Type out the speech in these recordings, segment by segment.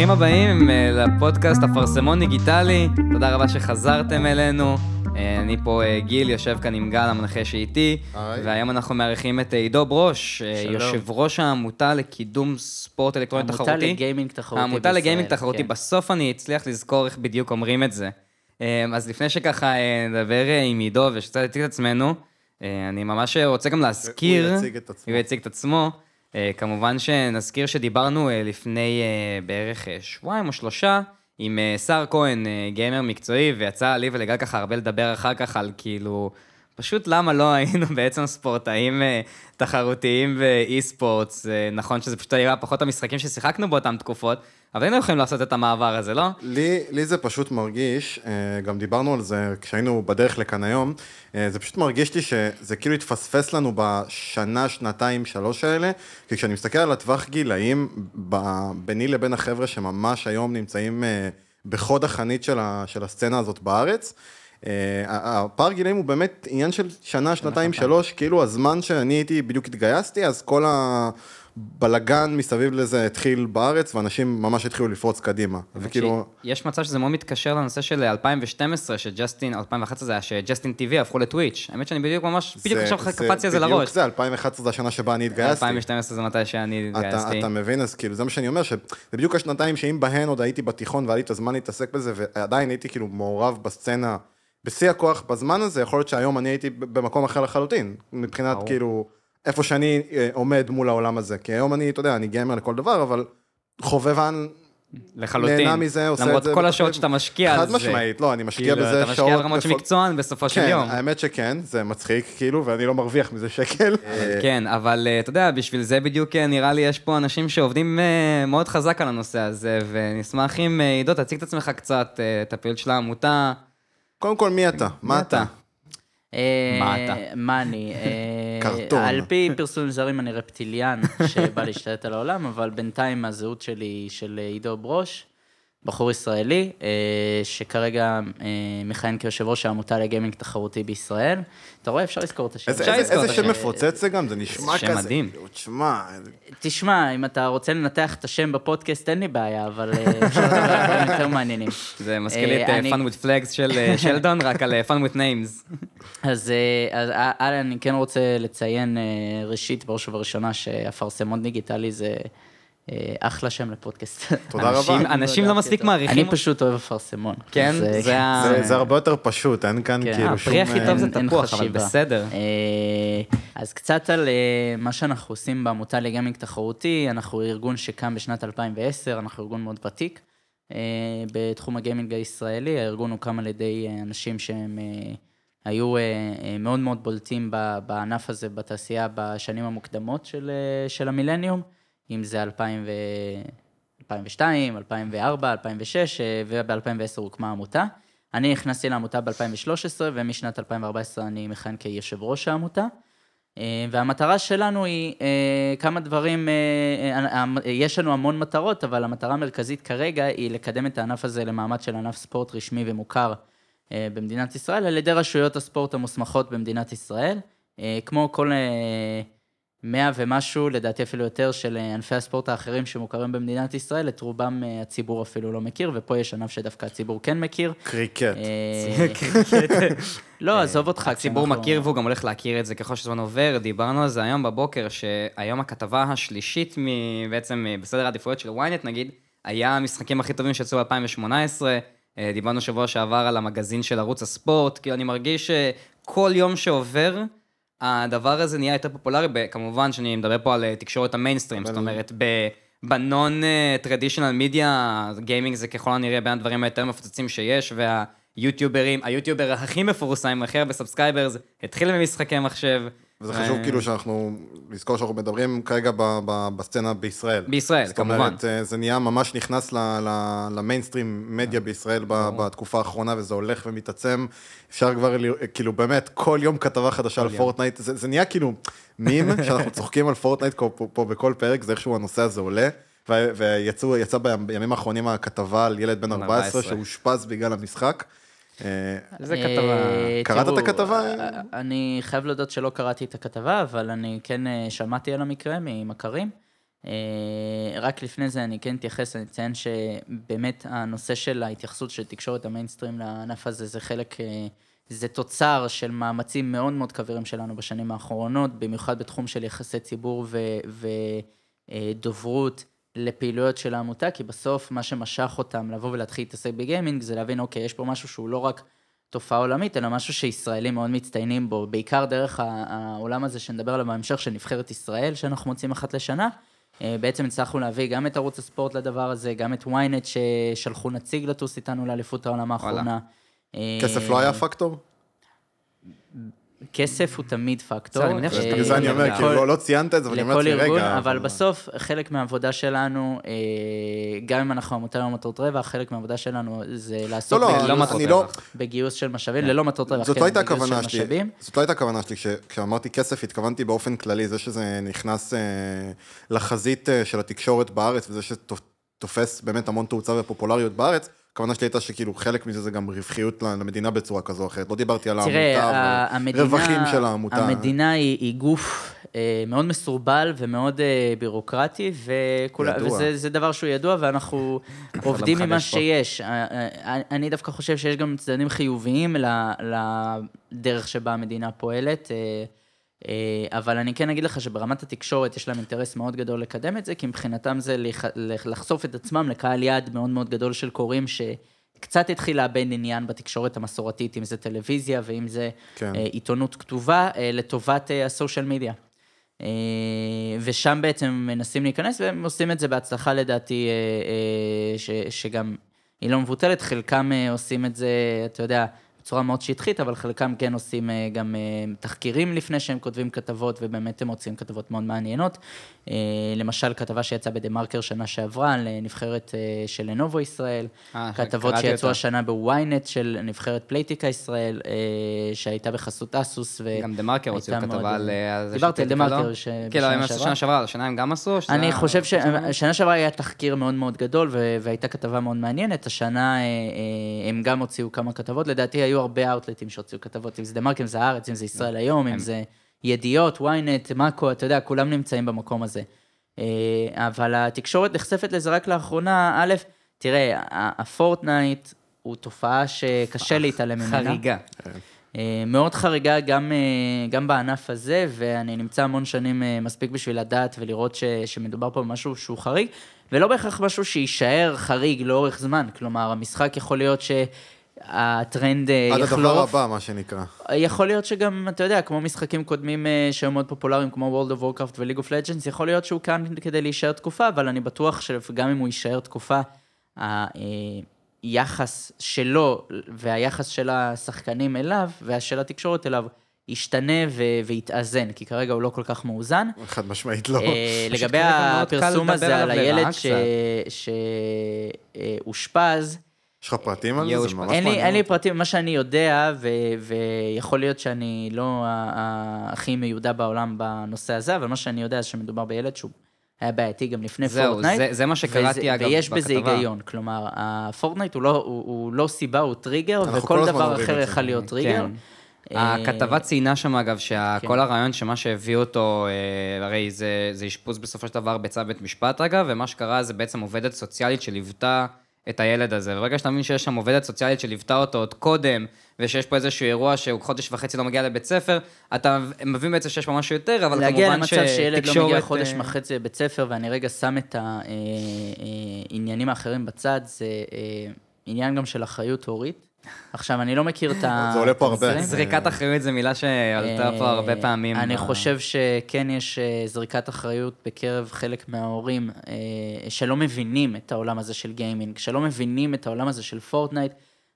ברוכים הבאים אה, לפודקאסט אפרסמון דיגיטלי, תודה רבה שחזרתם אלינו. אה, אני פה אה, גיל, יושב כאן עם גל, המנחה שאיתי. והיום אנחנו מארחים את עידו ברוש, אה. יושב ראש העמותה לקידום ספורט אלקטרוני תחרותי. עמותה לגיימינג תחרותי העמותה לגיימינג בישראל, תחרותי. בסוף אני אצליח לזכור איך בדיוק אומרים את זה. אה, אז לפני שככה אה, נדבר אה, עם עידו ושקצת נציג את עצמנו, אה, אני ממש רוצה גם להזכיר... הוא יציג את עצמו. הוא יציג את עצמו. אה, כמובן שנזכיר שדיברנו אה, לפני אה, בערך אה, שבועיים או שלושה עם אה, סער כהן, אה, גיימר מקצועי, ויצא לי ולגל ככה הרבה לדבר אחר כך על כאילו, פשוט למה לא היינו בעצם ספורטאים אה, תחרותיים ואי ספורטס. נכון שזה פשוט היה פחות המשחקים ששיחקנו באותן תקופות, אבל היינו יכולים לעשות את המעבר הזה, לא? לי, לי זה פשוט מרגיש, אה, גם דיברנו על זה כשהיינו בדרך לכאן היום, אה, זה פשוט מרגיש לי שזה כאילו התפספס לנו בשנה, שנתיים, שלוש האלה, כי כשאני מסתכל על הטווח גילאים ביני לבין החבר'ה שממש היום נמצאים אה, בחוד החנית של, ה, של הסצנה הזאת בארץ, הפער גילאים הוא באמת עניין של שנה, שנתיים, שלוש, כאילו הזמן שאני הייתי, בדיוק התגייסתי, אז כל הבלגן מסביב לזה התחיל בארץ, ואנשים ממש התחילו לפרוץ קדימה. וכאילו, יש מצב שזה מאוד מתקשר לנושא של 2012, שג'סטין, 2011 זה היה שג'סטין TV הפכו לטוויץ'. האמת שאני בדיוק ממש, בדיוק זה- עכשיו קפצתי על זה בדיוק לראש. זה, 2011 זה השנה שבה אני התגייסתי. 2012 זה מתי שאני אתה, התגייסתי. אתה מבין, אז כאילו, זה מה שאני אומר, שזה בדיוק השנתיים שאם בהן עוד הייתי בתיכון והיה לי את הזמן להתעסק בזה, ועדיין הייתי כאילו מעורב בסצנה, בשיא הכוח בזמן הזה, יכול להיות שהיום אני הייתי במקום אחר לחלוטין, מבחינת ברור. כאילו, איפה שאני אה, עומד מול העולם הזה. כי היום אני, אתה יודע, אני גיימר לכל דבר, אבל חובבן לחלוטין. נהנה מזה, עושה את למרות זה כל בתוכנית. השעות שאתה משקיע על חד זה. משמעית, לא, אני משקיע כאילו, בזה אתה שעות. משקיע ברמות של לפ- מקצוען בסופו של כן, יום. האמת שכן, זה מצחיק, כאילו, ואני לא מרוויח מזה שקל. כן, אבל אה, אתה יודע, בשביל זה בדיוק אה, נראה לי יש פה אנשים שעובדים אה, מאוד חזק על הנושא הזה, ונשמח אם אה, עידו, תציג את עצמך קצת, אה, את הפעילות של העמותה. קודם כל, מי אתה? מה אתה? אה, מה אתה? מה אני? אה, קרטון. על פי פרסומים זרים אני רפטיליאן שבא להשתלט על העולם, אבל בינתיים הזהות שלי היא של אה, עידו ברוש, בחור ישראלי, אה, שכרגע אה, מכהן כיושב ראש העמותה לגיימינג תחרותי בישראל. אתה רואה, אפשר לזכור את השם. איזה, אפשר איזה, איזה את שם. מפוצץ זה גם, זה נשמע שם כזה. מדהים. כאילו, תשמע, תשמע, אם אתה רוצה לנתח את השם בפודקאסט, אין לי בעיה, אבל אה, אפשר לדבר על דברים יותר מעניינים. זה מזכיר לי את Fun with Flags של שלדון, רק על Fun with Names. אז, אז אני כן רוצה לציין ראשית, בראש ובראשונה, שאפרסמון דיגיטלי זה אחלה שם לפודקאסט. תודה אנשים- רבה. אנשים לא מספיק מעריכים. אני פשוט אוהב אפרסמון. כן, אה, זה ה... זה, זה הרבה יותר פשוט, אין כאן כן. כאילו שום... הפרי הכי טוב זה תפוח, אבל. בסדר. אה, אז קצת על אה, מה שאנחנו עושים בעמותה לגיימינג תחרותי, אנחנו ארגון שקם בשנת 2010, אנחנו ארגון מאוד ותיק אה, בתחום הגיימינג הישראלי, הארגון הוקם על ידי אה, אנשים שהם אה, היו אה, אה, מאוד מאוד בולטים ב- בענף הזה, בתעשייה, בשנים המוקדמות של, אה, של המילניום, אם זה 2000 ו... 2002, 2004, 2006, אה, וב-2010 הוקמה העמותה. אני נכנסתי לעמותה ב-2013, ומשנת 2014 אני מכהן כיושב ראש העמותה. אה, והמטרה שלנו היא אה, כמה דברים, אה, יש לנו המון מטרות, אבל המטרה המרכזית כרגע היא לקדם את הענף הזה למעמד של ענף ספורט רשמי ומוכר במדינת ישראל, על ידי רשויות הספורט המוסמכות במדינת ישראל. כמו כל אה, מאה ומשהו, לדעתי אפילו יותר, של אה, ענפי הספורט האחרים שמוכרים במדינת ישראל, את רובם אה, הציבור אפילו לא מכיר, ופה יש ענף שדווקא הציבור כן מכיר. קריקט. אה, לא, עזוב אותך. הציבור מכיר והוא גם הולך להכיר את זה ככל שהזמן עובר. דיברנו על זה היום בבוקר, שהיום הכתבה השלישית מ- בעצם בסדר העדיפויות של ynet נגיד, היה המשחקים הכי טובים שיצאו ב-2018. דיברנו שבוע שעבר על המגזין של ערוץ הספורט, כאילו אני מרגיש שכל יום שעובר, הדבר הזה נהיה יותר פופולרי, כמובן שאני מדבר פה על אה, תקשורת המיינסטרים, זאת אומרת, בנון traditional media, gaming זה ככל הנראה בין הדברים היותר מפוצצים שיש, והיוטיוברים, היוטיובר הכי מפורסם, הכי הרבה subscribers, התחיל במשחקי מחשב. וזה חשוב אה, כאילו שאנחנו, לזכור שאנחנו מדברים כרגע ב- ב- בסצנה בישראל. בישראל, זאת כמובן. אומרת, אה, זה נהיה ממש נכנס ל mainstream media בישראל ב- בתקופה האחרונה, וזה הולך ומתעצם. אפשר כבר, כאילו באמת, כל יום כתבה חדשה על פורטנייט, זה זה נהיה כאילו מים, שאנחנו צוחקים על פורטנייט פה- פה פה בכל פרק, זה איכשהו הנושא הזה עולה. ו- ויצאו, יצא ב- בימים האחרונים הכתבה על ילד בן 14 14. שאושפז בגלל המשחק. אה, איזה אה, כתבה. קראת את הכתבה? אה, אני חייב להודות שלא קראתי את הכתבה, אבל אני כן אה, שמעתי על המקרה ממכרים. אה, רק לפני זה אני כן אתייחס, אני אציין שבאמת הנושא של ההתייחסות של תקשורת המיינסטרים לענף הזה זה חלק, אה, זה תוצר של מאמצים מאוד מאוד כבירים שלנו בשנים האחרונות, במיוחד בתחום של יחסי ציבור ודוברות. לפעילויות של העמותה, כי בסוף מה שמשך אותם לבוא ולהתחיל להתעסק בגיימינג זה להבין, אוקיי, יש פה משהו שהוא לא רק תופעה עולמית, אלא משהו שישראלים מאוד מצטיינים בו, בעיקר דרך העולם הזה שנדבר עליו בהמשך, של נבחרת ישראל, שאנחנו מוצאים אחת לשנה. אה, בעצם הצלחנו להביא גם את ערוץ הספורט לדבר הזה, גם את ynet ששלחו נציג לטוס איתנו לאליפות העולם האחרונה. אה, כסף לא היה פקטור? כסף הוא תמיד פקטור. אני מניח שזה אה, בגלל זה אני אומר, כאילו, לא- ציינת את זה, ואני אומר לכל לעצמי, רגע. אבל בסוף חלק מהעבודה שלנו, אה, גם אם אנחנו עמותה למטרות רווח, חלק מהעבודה שלנו זה לעסוק לא, בגיוס- לא מטרות אני לא... בגיוס של משאבים, ללא מטרות רווח, זאת כן, לא הייתה הכוונה שלי. זאת לא הייתה הכוונה שלי, כש- כשאמרתי כסף התכוונתי באופן כללי, זה שזה נכנס אה, לחזית של התקשורת בארץ, וזה שתופס באמת המון תאוצה ופופולריות בארץ, הכוונה שלי הייתה שכאילו חלק מזה זה גם רווחיות למדינה בצורה כזו או אחרת, לא דיברתי על תראה, העמותה ורווחים של העמותה. המדינה היא, היא גוף אה, מאוד מסורבל ומאוד אה, בירוקרטי, וכולה, ידוע. וזה זה דבר שהוא ידוע, ואנחנו עובדים עם מה מחדש פה. שיש. אה, אה, אני דווקא חושב שיש גם צדדים חיוביים לדרך שבה המדינה פועלת. אה, אה, אבל אני כן אגיד לך שברמת התקשורת יש להם אינטרס מאוד גדול לקדם את זה, כי מבחינתם זה לח- לח- לחשוף את עצמם לקהל יעד מאוד מאוד גדול של קוראים שקצת התחיל לאבד עניין בתקשורת המסורתית, אם זה טלוויזיה ואם זה כן. אה, עיתונות כתובה, אה, לטובת אה, הסושיאל מדיה. אה, ושם בעצם מנסים להיכנס, והם עושים את זה בהצלחה לדעתי, אה, אה, ש, שגם היא לא מבוטלת, חלקם אה, עושים את זה, אתה יודע, בצורה מאוד שטחית, אבל חלקם כן עושים אה, גם אה, תחקירים לפני שהם כותבים כתבות, ובאמת הם מוצאים כתבות מאוד מעניינות. אה, למשל, כתבה שיצאה בדה-מרקר שנה שעברה, על נבחרת של לנובו ישראל, אה, כתבות קראתי שיצאו אותה. השנה בוויינט של נבחרת פלייטיקה ישראל, שהייתה בחסות אסוס. ו- גם דה מרקר הוציאו הייתה מאוד- כתבה על זה דיברתי על דה-מרקר לא? ש- כן, בשנה הם עשו. שנה שעברה, השנה הם גם עשו? אני חושב ששנה שעברה היה תחקיר מאוד מאוד גדול, והייתה כתבה מאוד מעניינת. השנה הם גם הוציאו כמה כתבות, לדעתי היו הרבה אאוטלטים שהוציאו כתבות, אם זה דה מרקר, אם זה הארץ, אם זה ישראל היום, אם זה ידיעות, ynet, מאקו, אתה יודע, כולם נמצאים במקום הזה. אה, אבל התקשורת נחשפת לזה רק לאחרונה. א', תראה, הפורטנייט הוא תופעה שקשה להתעלם ממנה. חריגה. אה, מאוד חריגה גם, אה, גם בענף הזה, ואני נמצא המון שנים מספיק בשביל לדעת ולראות ש, שמדובר פה במשהו שהוא חריג, ולא בהכרח משהו שיישאר חריג לאורך זמן. כלומר, המשחק יכול להיות שהטרנד אה, עד יחלוף. הדבר הבא, מה שנקרא. יכול להיות שגם, אתה יודע, כמו משחקים קודמים אה, שהיו מאוד פופולריים, כמו World of Warcraft ו-League of Legends, יכול להיות שהוא כאן כדי להישאר תקופה, אבל אני בטוח שגם אם הוא יישאר תקופה, היחס שלו והיחס של השחקנים אליו ושל התקשורת אליו ישתנה ו- ויתאזן, כי כרגע הוא לא כל כך מאוזן. חד משמעית לא. אה, לגבי הפרסום הזה על הילד לרעה ש- יש לך פרטים על זה? זה. ממש אין לי, מעניין אין לי. פרטים, מה שאני יודע, ו, ויכול להיות שאני לא הכי מיודע בעולם בנושא הזה, אבל מה שאני יודע זה שמדובר בילד שהוא היה בעייתי גם לפני זהו, פורטנייט. זה- זה מה שקראתי, וזה- אגב, ויש בזה בכתבה. היגיון, כלומר, הפורטנייט הוא לא, הוא, הוא לא סיבה, הוא טריגר, וכל דבר אחר. יכול להיות טריגר. כן. אה, הכתבה ציינה שם, אגב, כן. שכל הרעיון שמה שהביא אותו, אה, הרי זה זה אשפוז בסופו של דבר בצו בית משפט, אגב, ומה שקרה זה בעצם עובדת סוציאלית שליוותה את הילד הזה. וברגע שאתה מבין שיש שם עובדת סוציאלית שליוותה אותו עוד קודם, ושיש פה איזשהו אירוע שהוא חודש וחצי לא מגיע לבית ספר, אתה מבין בעצם שיש פה משהו יותר, אבל להגיע כמובן למצב שילד לא מגיע שתקשורת, חודש אה, וחצי לבית ספר, ואני רגע שם את העניינים האחרים בצד, זה אה, עניין גם של אחריות הורית. עכשיו, אני לא מכיר את ה... זה עולה פה הרבה. זריקת אחריות זו מילה שעלתה פה הרבה אה, פעמים. אני חושב שכן יש אה, זריקת אחריות בקרב חלק מההורים אה, שלא מבינים את העולם הזה של גיימינג, שלא מבינים את העולם הזה של פורטנייט,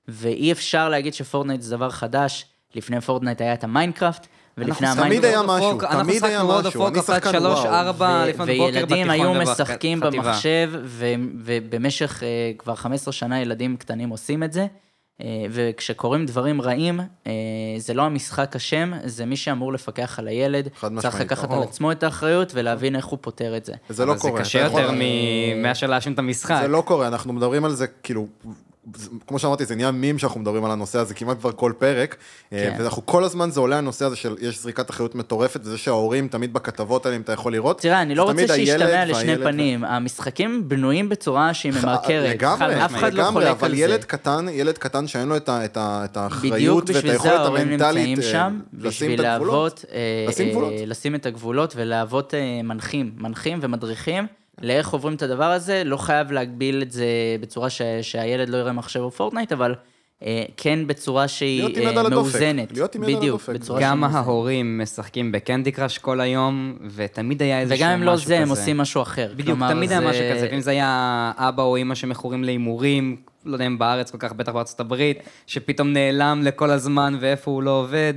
ואי אפשר להגיד שפורטנייט זה דבר חדש. לפני פורטנייט היה את המיינקראפט, ולפני אנחנו תמיד המיינקראפט... היה משהו, אנחנו תמיד היה משהו, אני שחקן שלוש, וואו. ארבע, ו- לפנות בוקר וילדים היו משחקים. במחשב, ובמשך כבר 15 שנה ילדים קטנים עושים את זה. אה, וכשקורים דברים רעים, אה, זה לא המשחק אשם, זה מי שאמור לפקח על הילד. חד צריך משמעית, לקחת על. עצמו את האחריות ולהבין איך הוא פותר את זה. וזה לא קורה. זה קשה יותר מאשר להאשים את המשחק. זה לא קורה, אנחנו מדברים על זה, כאילו, זה- כמו שאמרתי, זה נהיה מים שאנחנו מדברים על הנושא הזה כמעט כבר כל פרק, אה, כן. ואנחנו כל הזמן זה עולה הנושא הזה של יש זריקת אחריות מטורפת, וזה שההורים תמיד בכתבות האלה, אם אתה יכול לראות, תראה, אני לא רוצה שישתמע לשני פנים. המשכים בנויים בצורה שהיא ממרקרת. לגמרי, אף אחד לא חולק אבל על ילד זה. קטן, ילד קטן שאין לו את את את האחריות ואת היכולת המנטלית אה, שם, לשים את הגבולות. אה, לשים. אה, את הגבולות ולהוות אה, מנחים, מנחים ומדריכים לאיך עוברים את הדבר הזה, לא חייב להגביל את זה בצורה ש- שהילד לא יראה מחשב או פורטנייט, אבל אה, כן בצורה שהיא להיות אה, על הדופק, מאוזנת. להיות עם יד על בדיוק, הדופק. בצורה שהיא גם. ההורים משחקים בקנדי קראש כל היום, ותמיד היה איזשהו משהו וגם כזה. אם לא זה, הם עושים משהו אחר. בדיוק, כלומר, תמיד היה זה- משהו כזה, ואם זה היה אבא או אימא שמכורים להימורים, לא יודע אם בארץ כל כך, בטח בארצות הברית, שפתאום נעלם לכל הזמן ואיפה הוא לא עובד,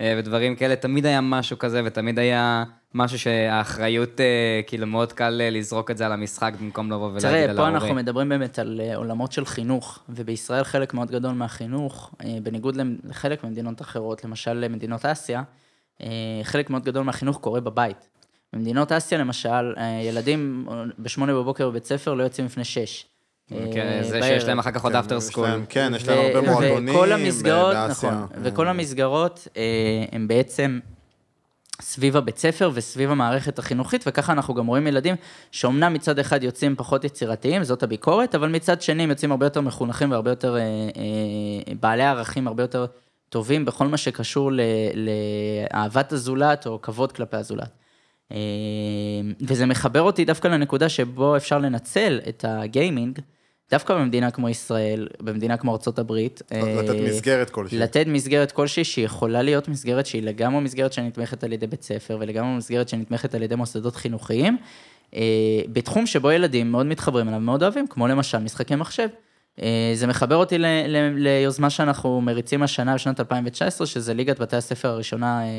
אה, ודברים כאלה, תמיד היה משהו כזה, ותמיד היה משהו שהאחריות, אה, כאילו, מאוד קל אה, לזרוק את זה על המשחק במקום לבוא ולהגיד על ההורים. תראה, פה אנחנו מדברים באמת על אה, עולמות של חינוך, ובישראל חלק מאוד גדול מהחינוך, בניגוד לחלק ממדינות אחרות, למשל מדינות אסיה, חלק מאוד גדול מהחינוך קורה בבית. במדינות אסיה, למשל, ילדים בשמונה בבוקר בבית ספר לא יוצאים לפני שש. כן, זה. שיש להם אחר כך עוד כן, אפטר יש סקול. כן, יש להם הרבה מועדונים וכל ב- המסגרות, באסיה. נכון. וכל המסגרות הם בעצם סביב הבית ספר וסביב המערכת החינוכית, וככה אנחנו גם רואים ילדים שאומנם מצד אחד יוצאים פחות יצירתיים, זאת הביקורת, אבל מצד שני הם יוצאים הרבה יותר מחונכים והרבה יותר אה, אה, בעלי ערכים הרבה יותר טובים בכל מה שקשור לאהבת הזולת או כבוד כלפי הזולת. אה, וזה מחבר אותי דווקא לנקודה שבו אפשר לנצל את הגיימינג, דווקא במדינה כמו ישראל, במדינה כמו ארצות הברית. לתת אה, מסגרת כלשהי. לתת מסגרת כלשהי שיכולה להיות מסגרת שהיא לגמרי מסגרת שנתמכת על ידי בית ספר ולגמרי מסגרת שנתמכת על ידי מוסדות חינוכיים, אה, בתחום שבו ילדים מאוד מתחברים אליו, מאוד אוהבים, כמו למשל משחקי מחשב. אה, זה מחבר אותי ל- ל- ליוזמה שאנחנו מריצים השנה, בשנת 2019, שזה ליגת בתי הספר הראשונה אה, אה,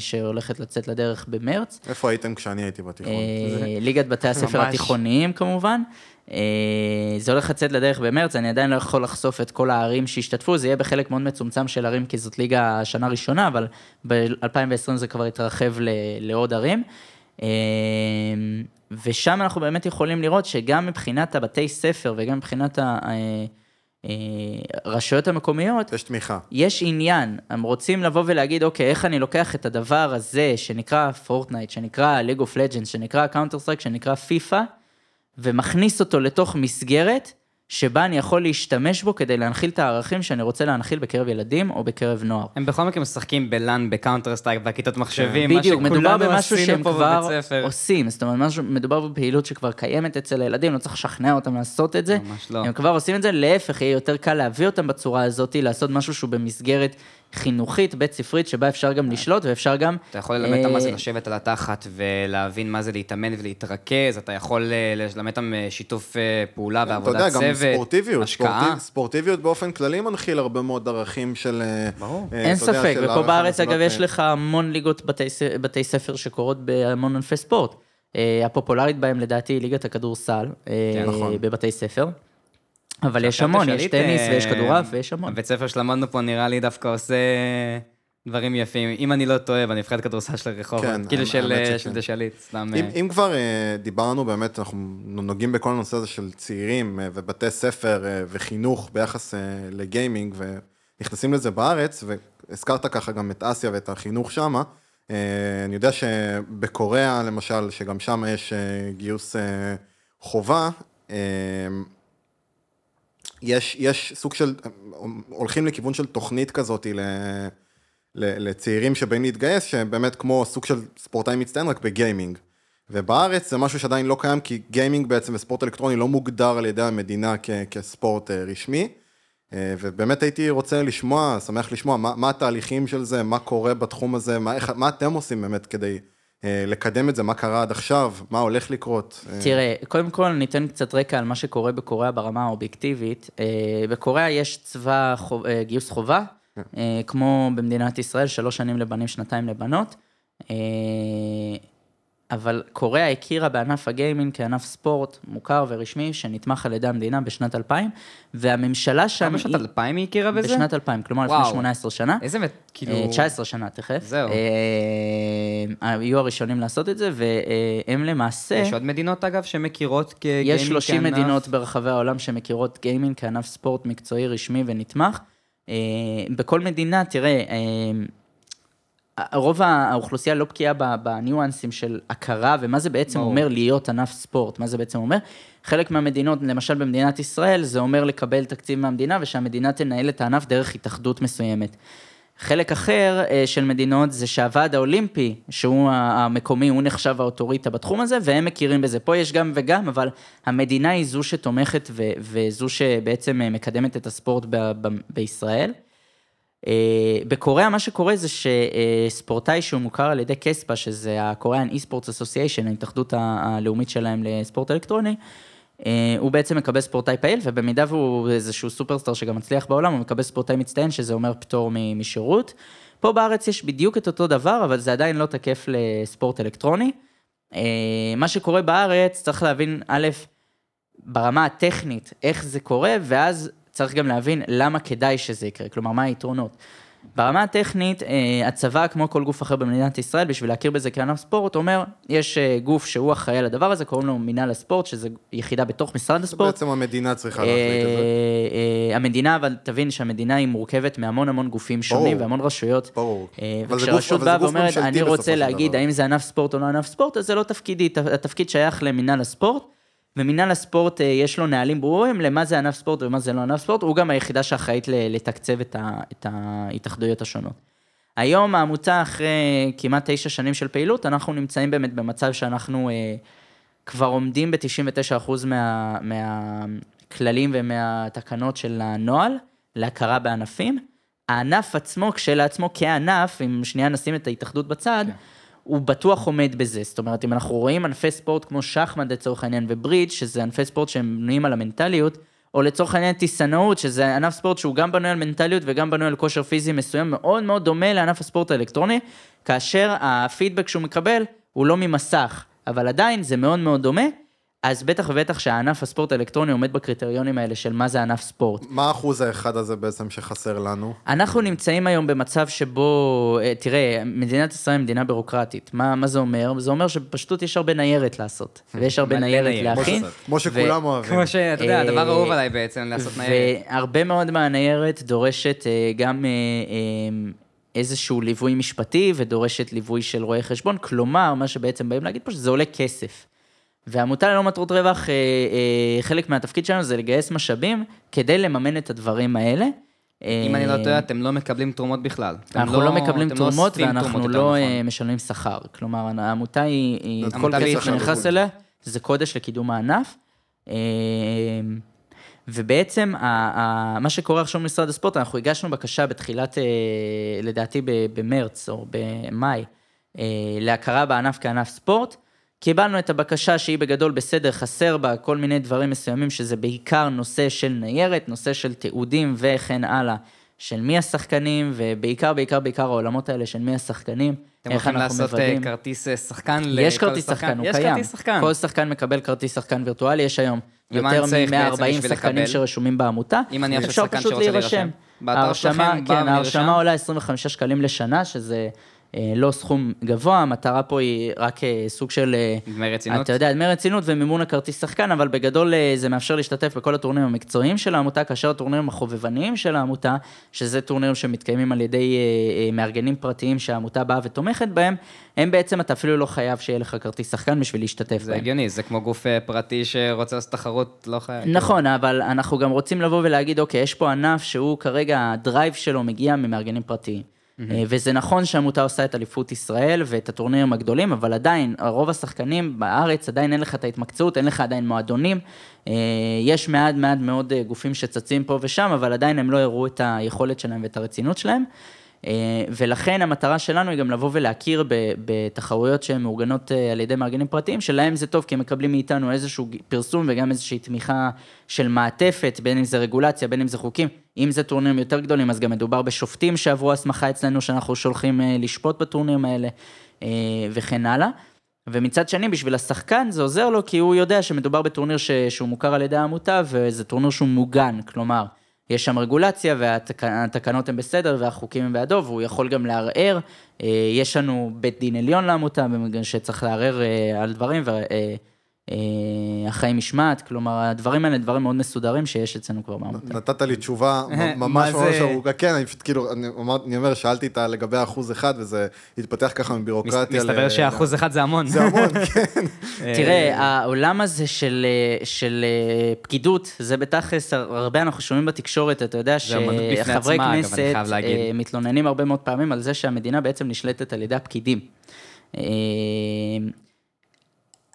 שהולכת לצאת לדרך במרץ. איפה הייתם כשאני הייתי בתיכון? אה, ליגת בתי הספר ממש. התיכוניים כמובן. אה, זה הולך לצאת לדרך במרץ, אני עדיין לא יכול לחשוף את כל הערים שהשתתפו, זה יהיה בחלק מאוד מצומצם של ערים, כי זאת ליגה שנה ראשונה, אבל ב-2020 זה כבר יתרחב ל- לעוד ערים. אה, ושם אנחנו באמת יכולים לראות שגם מבחינת הבתי ספר וגם מבחינת אה, הרשויות המקומיות, יש תמיכה. יש עניין, הם רוצים לבוא ולהגיד, אוקיי, איך אני לוקח את הדבר הזה שנקרא פורטנייט, שנקרא League of Legends, שנקרא Counter Strike, שנקרא פיפא, ומכניס אותו לתוך מסגרת שבה אני יכול להשתמש בו כדי להנחיל את הערכים שאני רוצה להנחיל בקרב ילדים או בקרב נוער. הם בכל מקרה משחקים ב LAN, ב Counter Strike, בכיתות מחשבים, מה בדיוק, מדובר שכולנו במשהו עשינו שהם פה כבר בבית ספר. עושים, זאת אומרת, משהו, מדובר בפעילות שכבר קיימת אצל הילדים, לא צריך לשכנע אותם לעשות את זה. ממש לא. הם כבר עושים את זה, להפך, יהיה יותר קל להביא אותם בצורה הזאת, לעשות משהו שהוא במסגרת חינוכית, בית ספרית, שבה אפשר גם לשלוט ואפשר גם... אתה יכול ללמד אותם מה זה אה, לשבת על התחת ולהבין מה זה להתאמן ולהתרכז, אתה יכול אה, ללמד אותם אה, שיתוף אה, פעולה אתה בעבודת יודע, צוות, גם ספורטיביות, השקעה. ספורטיב- ספורטיביות באופן כללי מנחיל הרבה מאוד ערכים של... אה, ברור. אה, אין אתה יודע, ספק, ופה בארץ, אגב, יש אה, לך המון ליגות בתי ספר שקורות בהמון ענפי ספורט. אה, הפופולרית בהם לדעתי היא ליגת הכדורסל, אה, כן, נכון. בבתי ספר. אבל יש המון, יש טניס אה, ויש כדורעף ויש המון. הבית ספר שלמדנו פה נראה לי דווקא עושה דברים יפים, אם אני לא טועה, בנבחרת כדורסל של רחובות, כן, כאילו של. אה, של דשליט, סתם... אם, אה, אם כבר אה, דיברנו באמת, אנחנו נוגעים בכל הנושא הזה של צעירים אה, ובתי ספר אה, וחינוך ביחס אה, לגיימינג ונכנסים לזה בארץ, והזכרת ככה גם את אסיה ואת החינוך שמה. אה, אני יודע שבקוריאה למשל, שגם שם יש אה, גיוס אה, חובה, אה, יש, יש סוג של, הולכים לכיוון של תוכנית כזאת ל... ל- לצעירים שבאים להתגייס, שהם באמת כמו סוג של ספורטאי מצטיין, רק בגיימינג. ובארץ זה משהו שעדיין לא קיים, כי גיימינג בעצם וספורט אלקטרוני לא מוגדר על ידי המדינה כ- כספורט אה, רשמי. אה, ובאמת הייתי רוצה לשמוע, שמח לשמוע, מה, מה התהליכים של זה, מה קורה בתחום הזה, מה, מה אתם עושים באמת כדי לקדם את זה, מה קרה עד עכשיו, מה הולך לקרות. אה, תראה, קודם כל ניתן קצת רקע על מה שקורה בקוריאה ברמה האובייקטיבית. אה, בקוריאה יש צבא אה, גיוס חובה, אה, כמו במדינת ישראל, שלוש שנים לבנים, שנתיים לבנות. אה, אבל קוריאה הכירה בענף הגיימינג כענף ספורט מוכר ורשמי, שנתמך על ידי המדינה בשנת 2000, והממשלה שם... גם בשנת 2000 היא הכירה בזה? בשנת 2000, כלומר לפני וואו. 18 שנה. איזה, מת- כאילו... אה, 19 שנה תכף. זהו. אה, היו הראשונים לעשות את זה, והם למעשה... יש עוד מדינות, אגב, שמכירות כגיימינג יש 30 כענף? מדינות ברחבי העולם שמכירות גיימינג כענף ספורט מקצועי רשמי ונתמך. אה, בכל מדינה, תראה, אה, רוב האוכלוסייה לא בקיאה בניואנסים של הכרה ומה זה בעצם ברור. אומר להיות ענף ספורט, מה זה בעצם אומר. חלק מהמדינות, למשל במדינת ישראל, זה אומר לקבל תקציב מהמדינה ושהמדינה תנהל את הענף דרך התאחדות מסוימת. חלק אחר אה, של מדינות זה שהוועד האולימפי, שהוא המקומי, הוא נחשב האוטוריטה בתחום הזה, והם מכירים בזה. פה יש גם וגם, אבל המדינה היא זו שתומכת ו- וזו שבעצם אה, מקדמת את הספורט ב- ב- בישראל. אה, בקוריאה מה שקורה זה שספורטאי שהוא מוכר על ידי קספה, שזה ה-Korean e-sports Association, ההתאחדות הלאומית שלהם לספורט אלקטרוני, אה, הוא בעצם מקבל ספורטאי פעיל, ובמידה והוא איזשהו סופרסטאר שגם מצליח בעולם, הוא מקבל ספורטאי מצטיין, שזה אומר פטור משירות. פה בארץ יש בדיוק את אותו דבר, אבל זה עדיין לא תקף לספורט אלקטרוני. אה, מה שקורה בארץ, צריך להבין, א', ברמה הטכנית, איך זה קורה, ואז צריך גם להבין למה כדאי שזה יקרה, כלומר, מה היתרונות. ברמה הטכנית, אה, הצבא, כמו כל גוף אחר במדינת ישראל, בשביל להכיר בזה כענף ספורט, אומר, יש אה, גוף שהוא אחראי על הדבר הזה, קוראים לו מינהל הספורט, שזה יחידה בתוך משרד הספורט. בעצם המדינה צריכה להחליט את זה. אה, המדינה, אבל תבין שהמדינה היא מורכבת מהמון המון גופים שונים. והמון רשויות. ברור. וכשרשות באה ואומרת, אני רוצה להגיד דבר." האם זה ענף ספורט או לא ענף ספורט, אז זה לא תפקידי, התפקיד שייך למינהל הספורט, ומינהל הספורט אה, יש לו נהלים ברורים למה זה ענף ספורט ומה זה לא ענף ספורט, הוא גם היחידה שאחראית לתקצב את ה- את ההתאחדויות השונות. היום העמותה, אחרי כמעט תשע שנים של פעילות, אנחנו נמצאים באמת במצב שאנחנו אה, כבר עומדים ב-99% מה, מהכללים ומהתקנות של הנוהל להכרה בענפים. הענף עצמו, כשלעצמו כענף, אם שנייה נשים את ההתאחדות בצד, כן. הוא בטוח עומד בזה. זאת אומרת, אם אנחנו רואים ענפי ספורט כמו שחמט לצורך העניין וברידג', שזה ענפי ספורט שהם בנויים על המנטליות, או לצורך העניין טיסנאות, שזה ענף ספורט שהוא גם בנוי על מנטליות וגם בנוי על כושר פיזי מסוים, מאוד מאוד דומה לענף הספורט האלקטרוני, כאשר הפידבק שהוא מקבל הוא לא ממסך, אבל עדיין זה מאוד מאוד דומה, אז בטח ובטח שהענף הספורט האלקטרוני עומד בקריטריונים האלה של מה זה ענף ספורט. מה האחוז האחד הזה בעצם שחסר לנו? אנחנו נמצאים היום במצב שבו, אה, תראה, מדינת ישראל היא מדינה בירוקרטית. מה, מה זה אומר? זה אומר שפשוט יש הרבה ניירת לעשות, ויש הרבה ניירת. להכין. כמו שכולם אוהבים. כמו שאתה יודע, הדבר אה, האהוב עליי בעצם, לעשות ניירת. והרבה מאוד מהניירת דורשת אה, גם איזשהו ליווי משפטי ודורשת ליווי של רואי חשבון, כלומר, מה שבעצם באים להגיד פה, שזה עולה כסף. והעמותה ללא מטרות רווח, אה, אה, חלק מהתפקיד שלנו זה לגייס משאבים כדי לממן את הדברים האלה. אם אני לא אה, טועה, אתם לא מקבלים תרומות בכלל. אנחנו לא מקבלים אתם תרומות ואנחנו לא נכון. אה, משלמים שכר. כלומר, העמותה היא, זאת כל כסף. שנכנס אליה, זה קודש לקידום הענף. אה, ובעצם, מה שקורה עכשיו במשרד הספורט, אנחנו הגשנו בקשה בתחילת, לדעתי במרץ או במאי, להכרה בענף כענף ספורט. קיבלנו את הבקשה שהיא בגדול בסדר, חסר בה כל מיני דברים מסוימים, שזה בעיקר נושא של ניירת, נושא של תיעודים וכן הלאה, של מי השחקנים, ובעיקר, בעיקר, בעיקר העולמות האלה של מי השחקנים, אתם איך הולכים אנחנו לעשות אה, מוודאים. כרטיס אה, שחקן לכל יש כרטיס שחקן, הוא יש קיים. כרטיס שחקן. כל שחקן מקבל כרטיס שחקן וירטואלי, יש היום יותר אני צריך בעצם מ-140 בשביל שחקנים? שרשומים בעמותה. אם אני עכשיו שחקן שרוצה להירשם. ההרשמה, כן? ההרשמה עולה 25 שקלים לשנה, שזה לא סכום גבוה, המטרה פה היא רק אה, סוג של... אה, דמי רצינות? אתה יודע, דמי רצינות ומימון הכרטיס שחקן, אבל בגדול אה, זה מאפשר להשתתף בכל הטורנירים המקצועיים של העמותה, כאשר הטורנירים החובבניים של העמותה, שזה טורנירים שמתקיימים על ידי אה, אה, מארגנים פרטיים שהעמותה באה ותומכת בהם, הם בעצם, אתה אפילו לא חייב שיהיה לך כרטיס שחקן בשביל להשתתף זה בהם. הגיוני, זה כמו גוף אה, פרטי שרוצה לעשות תחרות, לא חייב. נכון, אבל אנחנו גם רוצים לבוא ולהגיד, אוקיי, יש פה ענף שהוא כרגע, הדרייב שלו מגיע ממארגנים פרטיים. אה, וזה נכון שהעמותה עושה את אליפות ישראל ואת הטורנירים הגדולים, אבל עדיין, רוב השחקנים בארץ, עדיין אין לך את ההתמקצעות, אין לך עדיין מועדונים. אה, יש מעט מעט מאוד אה, גופים שצצים פה ושם, אבל עדיין הם לא הראו את היכולת שלהם ואת הרצינות שלהם. אה, ולכן המטרה שלנו היא גם לבוא ולהכיר בתחרויות שהן מאורגנות אה, על ידי מארגנים פרטיים, שלהם זה טוב כי הם מקבלים מאיתנו איזשהו פרסום וגם איזושהי תמיכה של מעטפת, בין אם זה רגולציה, בין אם זה חוקים. אם זה טורנירים יותר גדולים, אז גם מדובר בשופטים שעברו הסמכה אצלנו, שאנחנו שולחים אה, לשפוט בטורנירים האלה, וכן הלאה. ומצד שני, בשביל השחקן זה עוזר לו, כי הוא יודע שמדובר בטורניר ש... שהוא מוכר על ידי העמותה, וזה טורניר שהוא מוגן, כלומר, יש שם רגולציה, והתקנות הן בסדר, והחוקים הם בעדו, והוא יכול גם לערער. אה, יש לנו בית דין עליון לעמותה, שצריך לערער אה, על דברים, ואחראי משמעת, כלומר, הדברים האלה דברים מאוד מסודרים שיש אצלנו כבר בעמותה. נתת לי תשובה ממש ממש ארוכה, כן, אני פשוט כאילו, אני אומר, שאלתי אותה לגבי אחוז אחד, וזה התפתח ככה מבירוקרטיה. מסתבר שאחוז אחד זה המון. זה המון, כן. תראה, העולם הזה של פקידות, זה בתכלס, הרבה אנחנו שומעים בתקשורת, אתה יודע שחברי כנסת מתלוננים הרבה מאוד פעמים על זה שהמדינה בעצם נשלטת על ידי הפקידים.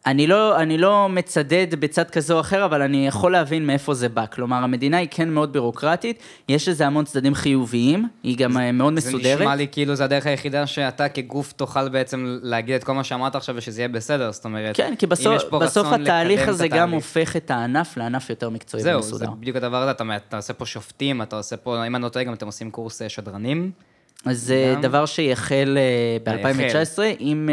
אני לא, אני לא מצדד בצד כזה או אחר, אבל אני יכול להבין מאיפה זה בא. כלומר, המדינה היא כן מאוד בירוקרטית, יש לזה המון צדדים חיוביים, היא גם זה, מאוד מסודרת. זה נשמע לי כאילו זה הדרך היחידה שאתה כגוף תוכל בעצם להגיד את כל מה שאמרת עכשיו ושזה יהיה בסדר, זאת אומרת, כן, כי בסוף, בסוף התהליך הזה גם הופך את הענף לענף יותר מקצועי זהו, ומסודר. זהו, זה בדיוק הדבר הזה, אתה, אתה עושה פה שופטים, אתה עושה פה, אם אני לא טועה, גם אתם עושים קורס שדרנים. אז זה דבר שיחל ב-2019 עם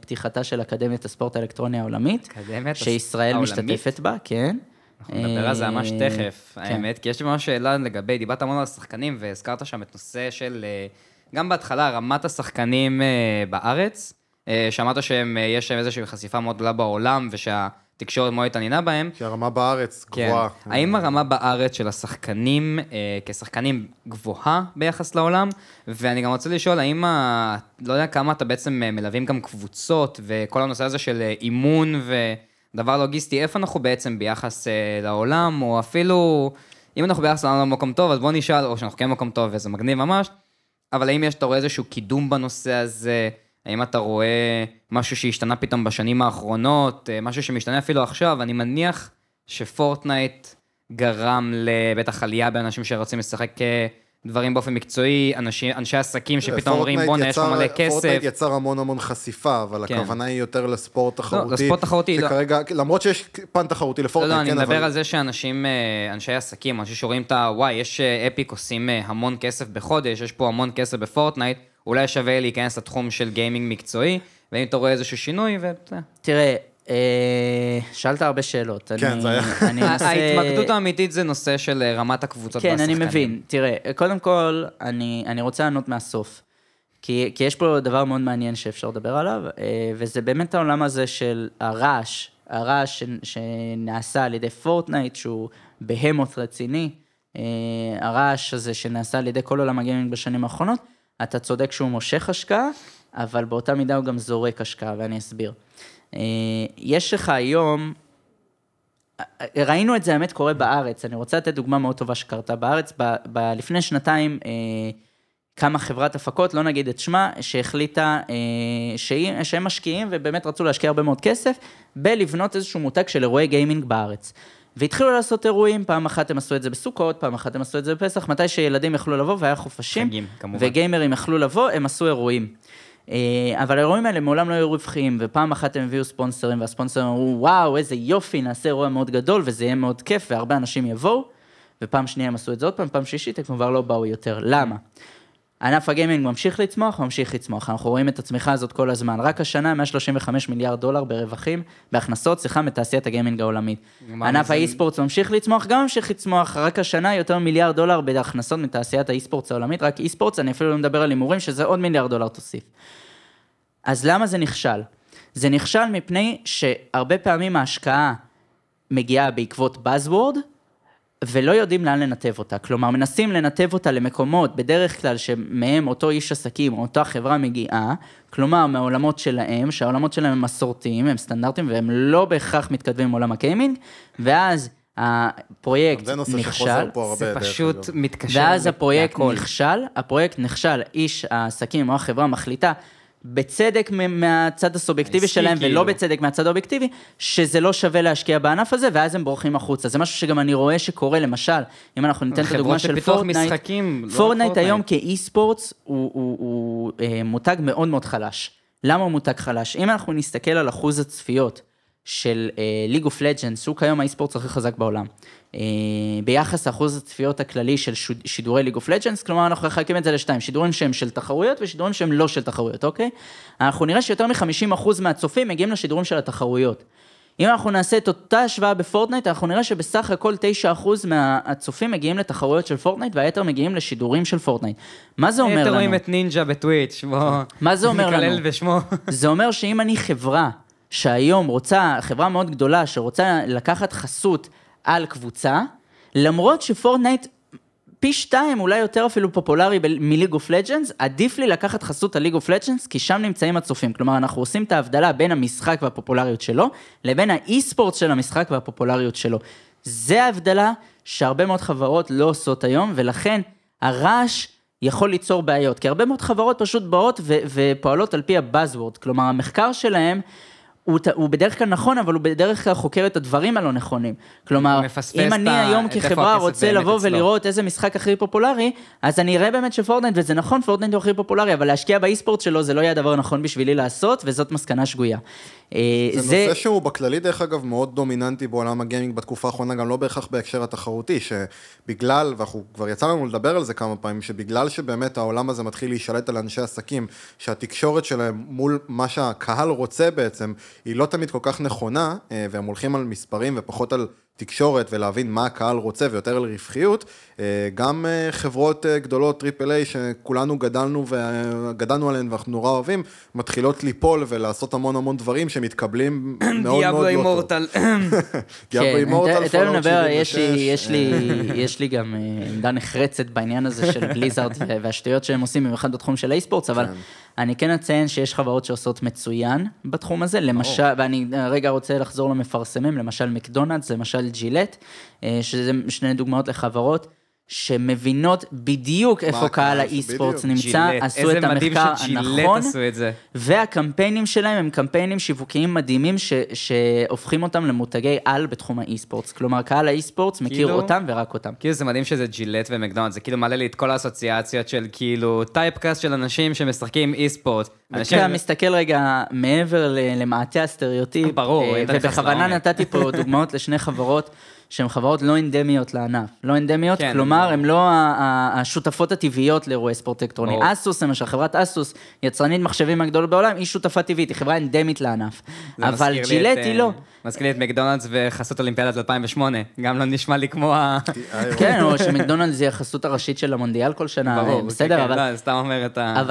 פתיחתה של אקדמיית הספורט האלקטרוני העולמית, שישראל משתתפת בה, כן. אנחנו נדבר על זה ממש תכף, האמת, כי יש לי ממש שאלה לגבי, דיברת המון על השחקנים והזכרת שם את נושא של, גם בהתחלה, רמת השחקנים בארץ, שאמרת שיש שם איזושהי חשיפה מאוד גדולה בעולם, ושה... תקשורת מאוד התעניינה בהם. כי הרמה בארץ גבוהה. כן. האם הרמה בארץ של השחקנים, אה, כשחקנים גבוהה ביחס לעולם? ואני גם רוצה לשאול, האם, ה... לא יודע כמה אתה בעצם אה, מלווים גם קבוצות, וכל הנושא הזה של אה, אימון ודבר לוגיסטי, איפה אנחנו בעצם ביחס אה, לעולם, או אפילו, אם אנחנו ביחס לעולם במקום טוב, אז בוא נשאל, או שאנחנו כן במקום טוב וזה מגניב ממש, אבל האם יש, אתה רואה איזשהו קידום בנושא הזה? האם אתה רואה משהו שהשתנה פתאום בשנים האחרונות, אה, משהו שמשתנה אפילו עכשיו? אני מניח שפורטנייט גרם לבטח עלייה באנשים שרוצים לשחק אה, דברים באופן מקצועי, אנשי, אנשי עסקים שפתאום אומרים בואנה, יש פה מלא כסף. פורטנייט יצר המון המון חשיפה, אבל כן. הכוונה היא יותר לספורט תחרותי. לא, לספורט תחרותי, לא. שכרגע, למרות שיש פן תחרותי לפורטנייט, לא, לא, כן, אני אבל... מדבר על זה שאנשים, אה, אנשי עסקים, אנשים שרואים את ה... וואי, יש אפיק עושים המון כסף בחודש, יש פה המון כסף בפורטנייט, אולי שווה להיכנס לתחום של גיימינג מקצועי, ואם אתה רואה איזשהו שינוי, ו... תראה, שאלת הרבה שאלות. כן, אני, זה היה. אני אנסה... ההתמקדות האמיתית זה נושא של רמת הקבוצות כן, והשחקנים. אני מבין. תראה, קודם כל, אני, אני רוצה לענות מהסוף. כי, כי יש פה דבר מאוד מעניין שאפשר לדבר עליו, וזה באמת העולם הזה של הרעש, הרעש שנעשה על ידי פורטנייט, שהוא בהמות רציני, הרעש הזה שנעשה על ידי כל עולם הגיימינג בשנים האחרונות, אתה צודק שהוא מושך השקעה, אבל באותה מידה הוא גם זורק השקעה, ואני אסביר. יש לך היום, ראינו את זה, האמת, קורה בארץ. אני רוצה לתת דוגמה מאוד טובה שקרתה בארץ. ב, ב, לפני שנתיים קמה חברת הפקות, לא נגיד את שמה, שהחליטה שהיא, שהם משקיעים ובאמת רצו להשקיע הרבה מאוד כסף, בלבנות איזשהו מותג של אירועי גיימינג בארץ. והתחילו לעשות אירועים, פעם אחת הם עשו את זה בסוכות, פעם אחת הם עשו את זה בפסח, מתי שילדים יכלו לבוא והיה חופשים, חגים, כמובן. וגיימרים יכלו לבוא, הם עשו אירועים. אבל האירועים האלה מעולם לא היו רווחיים, ופעם אחת הם הביאו ספונסרים, והספונסרים אמרו, וואו, איזה יופי, נעשה אירוע מאוד גדול, וזה יהיה מאוד כיף, והרבה אנשים יבואו, ופעם שנייה הם עשו את זה עוד פעם, פעם שלישית הם כבר לא באו יותר. למה? ענף הגיימינג ממשיך לצמוח, ממשיך לצמוח. אנחנו רואים את הצמיחה הזאת כל הזמן. רק השנה 135 מיליארד דולר ברווחים, בהכנסות, סליחה, מתעשיית הגיימינג העולמית. ענף האי-ספורט ממשיך לצמוח, גם ממשיך לצמוח. רק השנה יותר מיליארד דולר בהכנסות מתעשיית האי-ספורט העולמית, רק אי-ספורט, אני אפילו לא מדבר על הימורים, שזה עוד מיליארד דולר תוסיף. אז למה זה נכשל? זה נכשל מפני שהרבה פעמים ההשקעה מגיעה בעקבות Buzzword, ולא יודעים לאן לנתב אותה. כלומר, מנסים לנתב אותה למקומות, בדרך כלל שמהם אותו איש עסקים או אותה חברה מגיעה, כלומר, מהעולמות שלהם, שהעולמות שלהם הם מסורתיים, הם סטנדרטיים, והם לא בהכרח מתכתבים עם עולם הקיימינג, ואז הפרויקט נכשל. זה פשוט מתקשר ואז הפרויקט נכשל, הפרויקט נכשל, איש העסקים או החברה מחליטה בצדק מהצד הסובייקטיבי שלהם, כאילו. ולא בצדק מהצד האובייקטיבי, שזה לא שווה להשקיע בענף הזה, ואז הם בורחים החוצה. זה משהו שגם אני רואה שקורה, למשל, אם אנחנו ניתן את הדוגמה של פורטנייט, משחקים, לא פורטנייט פורטנייט. היום כ esports הוא, הוא, הוא אה, מותג מאוד מאוד חלש. למה הוא מותג חלש? אם אנחנו נסתכל על אחוז הצפיות של League of Legends, הוא כיום ה e-sport הכי חזק בעולם. אה, ביחס לאחוז הצפיות הכללי של שידורי League of Legends, כלומר אנחנו מחלקים את זה לשתיים, שידורים שהם של תחרויות ושידורים שהם לא של תחרויות, אוקיי? אנחנו נראה שיותר מ-50% מהצופים מגיעים לשידורים של התחרויות. אם אנחנו נעשה את אותה השוואה בפורטנייט, אנחנו נראה שבסך הכל 9% מהצופים מגיעים לתחרויות של פורטנייט, והיתר מגיעים לשידורים של פורטנייט. מה זה אומר לנו? רואים את נינג'ה בטוויץ', בוא... מה זה אומר לנו? זה אומר שאם אני חברה שהיום רוצה, חברה מאוד גדולה שרוצה לקחת חסות על קבוצה, למרות שפורטנייט פי שתיים, אולי יותר אפילו פופולרי מ League of Legends, עדיף לי לקחת חסות על League of Legends, כי שם נמצאים הצופים. כלומר, אנחנו עושים את ההבדלה בין המשחק והפופולריות שלו, לבין ה e-sport של המשחק והפופולריות שלו. זה ההבדלה שהרבה מאוד חברות לא עושות היום, ולכן הרעש יכול ליצור בעיות. כי הרבה מאוד חברות פשוט באות ופועלות על פי ה buzzword. כלומר, המחקר שלהם... הוא, הוא בדרך כלל נכון, אבל הוא בדרך כלל חוקר את הדברים הלא נכונים. כלומר, אם אני ה- היום כחברה רוצה לבוא אצלו. ולראות איזה משחק הכי פופולרי, אז אני אראה באמת שפורטנייט, וזה נכון, פורטנייט הוא הכי פופולרי, אבל להשקיע ב e-sport שלו זה לא יהיה הדבר הנכון בשבילי לעשות, וזאת מסקנה שגויה. אה, זה נושא שהוא בכללי, דרך אגב, מאוד דומיננטי בעולם הגיימינג בתקופה האחרונה, גם לא בהכרח בהקשר התחרותי, שבגלל, ואנחנו כבר יצא לנו לדבר על זה כמה פעמים, שבגלל שבאמת העולם הזה מתחיל להישלט על אנשי עסקים, שהתקשורת שלהם מול מה שהקהל רוצה בעצם, היא לא תמיד כל כך נכונה, אה, והם הולכים על מספרים ופחות על... תקשורת ולהבין מה הקהל רוצה ויותר על רווחיות, אה, גם אה, חברות אה, גדולות triple A שכולנו גדלנו וגדלנו עליהן ואנחנו נורא אוהבים, מתחילות ליפול ולעשות המון המון דברים שמתקבלים מאוד מאוד לא טוב. Immortal. Diablo כן, Immortal, Fallout יש לי, 76. יש לי, יש לי גם עמדה נחרצת בעניין הזה של Blizzard והשטויות שהם עושים, במיוחד בתחום של ה eSports, אבל כן. אני כן אציין שיש חברות שעושות מצוין בתחום הזה, למשל, ואני רגע רוצה לחזור למפרסמים, למשל מקדונלדס, למשל Gillette, אה, שזה שני דוגמאות לחברות. שמבינות בדיוק איפה קהל בדיוק. נמצא, Gillette. עשו את המחקר ש Gillette הנכון, עשו את זה. והקמפיינים שלהם הם קמפיינים שיווקיים מדהימים ש, שהופכים אותם למותגי על בתחום ה eSports. כלומר, קהל ה eSports מכיר כאילו- אותם ורק אותם. כאילו זה מדהים שזה Gillette ומקדונלד, זה כאילו מעלה לי את כל האסוציאציות של כאילו typecast של אנשים שמשחקים eSport. אנשים- אתה מסתכל רגע מעבר ל- למעטה הסטריאוטיפ, ברור, אה, ובכוונה. נתתי פה דוגמאות לשני חברות שהן חברות לא אנדמיות לענף. לא אנדמיות, כן, כלומר. הן לא השותפות הטבעיות לאירועי ספורט אלקטרוני. ברור. אסוס, למשל, חברת אסוס, יצרנית מחשבים הגדולות בעולם, היא שותפה טבעית, היא חברה אנדמית לענף. אבל Gillette היא אה, לא. מזכיר לי את מקדונלדס וחסות אולימפיאדת 2008, גם לא נשמע לי כמו ה... כן, או שמקדונלדס היא החסות הראשית של המונדיאל כל שנה, ברור, אה, בסדר, כן, אבל... לא, סתם אומר את ה...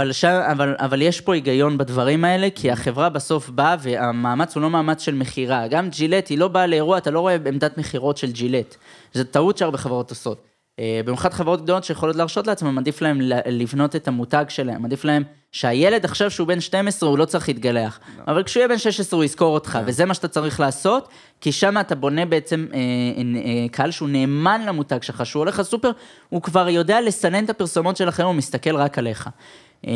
אבל יש פה היגיון בדברים האלה, כי החברה בסוף באה, והמאמץ הוא לא מאמץ של מכירה. גם ג'ילט, היא לא באה לאירוע, אתה לא רואה עמדת מכירות של ג'ילט. זו טעות שהרבה חברות עושות. אה, במיוחד חברות גדולות שיכולות להרשות לעצמן, עדיף להם לבנות את המותג שלהם, עדיף להם שהילד עכשיו שהוא בן 12 הוא לא צריך להתגלח, אבל כשהוא יהיה בן 16 הוא יזכור אותך, וזה מה שאתה צריך לעשות, כי שם אתה בונה בעצם אה, אה, קהל שהוא נאמן למותג שלך, שהוא הולך לסופר, הוא כבר יודע לסנן את הפרסומות של אחרים, הוא מסתכל רק עליך. אה,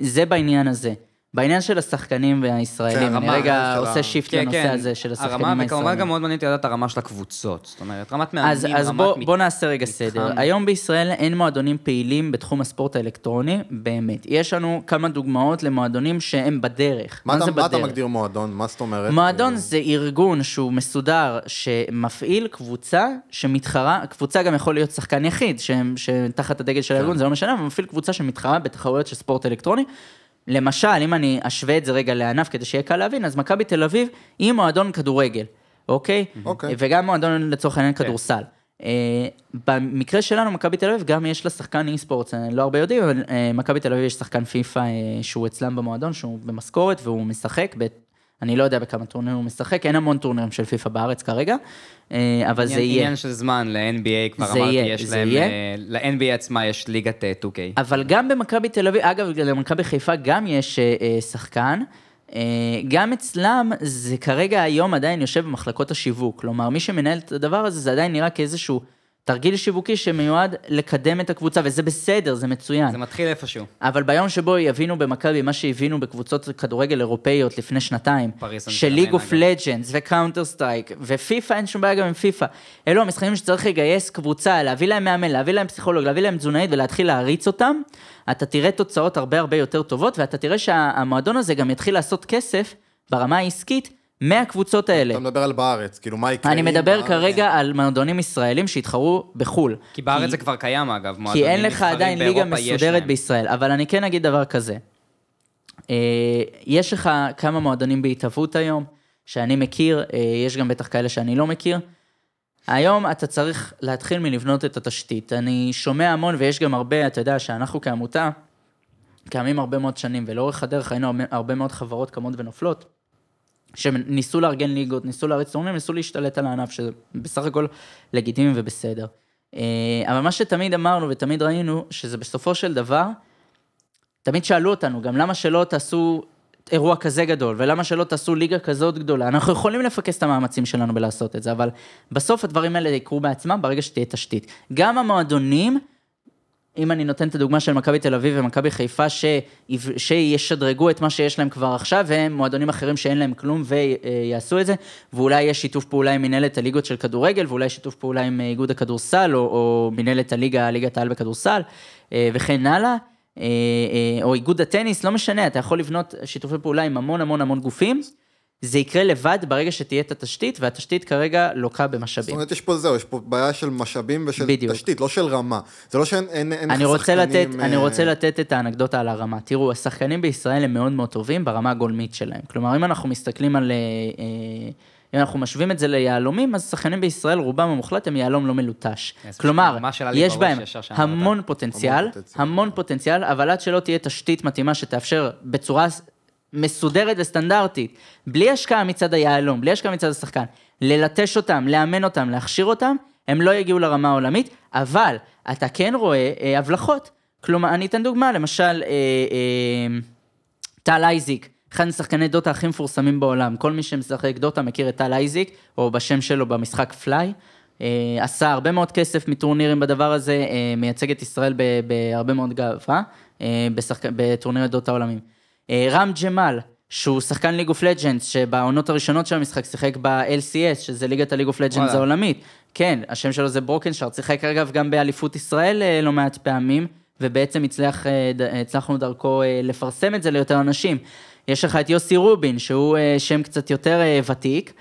זה בעניין הזה. בעניין של השחקנים והישראלים, כן, אני רגע של עושה שיפט כן, לנושא כן, הזה של השחקנים הרמה, הישראלים. וכמובן גם מאוד מעניין אותי לדעת הרמה של הקבוצות. זאת אומרת, רמת מאמנים, אז, רמת... אז בוא, מ- בוא נעשה רגע סדר. מתחם. היום בישראל אין מועדונים פעילים בתחום הספורט האלקטרוני, באמת. יש לנו כמה דוגמאות למועדונים שהם בדרך. מה אתה- זה מה אתה בדרך? מגדיר מועדון? מה זאת אומרת? מועדון כאילו, זה ארגון שהוא מסודר, שמפעיל קבוצה שמתחרה, קבוצה גם יכול להיות שחקן יחיד, ש- שתחת הדגל של הארגון, זה לא משנה, אבל מפעיל קבוצה שמתחרה בתחרויות של ספורט אלקטרוני. למשל, אם אני אשווה את זה רגע לענף כדי שיהיה קל להבין, אז מכבי תל אביב היא מועדון כדורגל, אוקיי? אוקיי. וגם מועדון לצורך העניין כדורסל. אה, במקרה שלנו, מכבי תל אביב, גם יש לה שחקן אי-ספורט, אה, לא הרבה יודעים, אבל אה, מכבי תל אביב יש שחקן פיפא אה, שהוא אצלם במועדון, שהוא במשכורת והוא משחק, ב- אני לא יודע בכמה טורנירים הוא משחק, אין המון טורנירים של פיפא בארץ כרגע, אה, אבל זה עניין- יהיה. עניין של זמן, ל-NBA כבר זה אמרתי, יהיה, יש זה להם... יהיה. אה, ל-NBA עצמה יש ליגת אה, 2K. אבל גם במכבי תל אביב, אגב, למכבי חיפה גם יש אה, אה, שחקן. אה, גם אצלם זה כרגע היום עדיין יושב במחלקות השיווק. כלומר, מי שמנהל את הדבר הזה, זה עדיין נראה כאיזשהו תרגיל שיווקי שמיועד לקדם את הקבוצה, וזה בסדר, זה מצוין. זה מתחיל איפשהו. אבל ביום שבו יבינו במכבי מה שהבינו בקבוצות כדורגל אירופאיות לפני שנתיים, של League of. Legends ו Counter Strike, ופיפא אין שום בעיה גם עם פיפא. אלו המשחקים שצריך לגייס קבוצה, להביא להם מאמן, להביא להם פסיכולוג, להביא להם תזונאית ולהתחיל להריץ אותם, אתה תראה תוצאות הרבה הרבה יותר טובות, ואתה תראה שהמועדון הזה גם יתחיל לעשות כסף ברמה העסקית. מהקבוצות האלה. אתה מדבר על בארץ, כאילו מה יקרה? אני מדבר בארץ- כרגע על מועדונים ישראלים שהתחרו בחו"ל. כי בארץ זה כבר קיים אגב, כי אין לך עדיין ליגה מסודרת. בישראל, אבל אני כן אגיד דבר כזה. אה, יש לך כמה מועדונים בהתהוות היום, שאני מכיר, אה, יש גם בטח כאלה שאני לא מכיר. היום אתה צריך להתחיל מלבנות את התשתית. אני שומע המון, ויש גם הרבה, אתה יודע, שאנחנו כעמותה, קיימים הרבה מאוד שנים, ולאורך הדרך היינו הרבה, הרבה מאוד חברות קמות ונופלות, שניסו לארגן ליגות, ניסו להריץ תורמים, ניסו להשתלט על הענף, שזה בסך הכל לגיטימי ובסדר. אה, אבל מה שתמיד אמרנו ותמיד ראינו, שזה בסופו של דבר, תמיד שאלו אותנו, גם למה שלא תעשו אירוע כזה גדול, ולמה שלא תעשו ליגה כזאת גדולה. אנחנו יכולים לפקס את המאמצים שלנו בלעשות את זה, אבל בסוף הדברים האלה יקרו בעצמם ברגע שתהיה תשתית. גם המועדונים, אם אני נותן את הדוגמה של מכבי תל אביב ומכבי חיפה, ש... שישדרגו את מה שיש להם כבר עכשיו, ומועדונים אחרים שאין להם כלום ויעשו את זה, ואולי יש שיתוף פעולה עם מנהלת הליגות של כדורגל, ואולי שיתוף פעולה עם אה, איגוד הכדורסל, או, או מנהלת הליגה, ליגת העל בכדורסל, אה, וכן הלאה. אה, אה, או איגוד הטניס, לא משנה, אתה יכול לבנות שיתופי פעולה עם המון המון המון גופים. זה יקרה לבד ברגע שתהיה את התשתית, והתשתית כרגע לוקה זאת במשאבים. אומרת, יש פה זהו, יש פה בעיה של משאבים ושל בדיוק. תשתית, לא של רמה. זה לא שאין אין, אין אני רוצה, לתת, שחקנים, אני אה, רוצה לתת את האנקדוטה על הרמה. תראו, השחקנים בישראל הם מאוד מאוד טובים ברמה הגולמית שלהם. כלומר, אם אנחנו מסתכלים על... אה, אה, אם אנחנו משווים את זה ליהלומים, אז שחקנים בישראל, רובם המוחלט, הם יהלום לא מלוטש. פשוט כלומר, יש בהם המון פוטנציאל. המון פוטנציאל, אבל עד שלא תהיה תשתית מתאימה שתאפשר בצורה מסודרת וסטנדרטית, בלי השקעה מצד היהלום, בלי השקעה מצד השחקן, ללטש אותם, לאמן אותם, להכשיר אותם, הם לא יגיעו לרמה העולמית, אבל אתה כן רואה אה, הבלחות. כלומר, אני אתן דוגמה, למשל, אה, אה, אייזיק, אחד משחקני דוטה הכי מפורסמים בעולם. כל מי שמשחק דוטה מכיר את טל אייזיק, או בשם שלו במשחק פליי. אה, עשה הרבה מאוד כסף מטורנירים בדבר הזה, אה, מייצג את ישראל בהרבה מאוד גאווה, אה. בטורנירי דוטה עולמיים. אה, רם ג'מאל, שהוא שחקן League of Legends, שבעונות הראשונות של המשחק שיחק ב-LCS, שזה ליגת ה League of וואלה. העולמית. כן, השם שלו זה BrokenShard, שיחק אגב גם באליפות ישראל אה, לא מעט פעמים, ובעצם הצליח, אה, הצלחנו דרכו לפרסם את זה ליותר אנשים. יש לך את יוסי רובין, שהוא שם קצת יותר ותיק,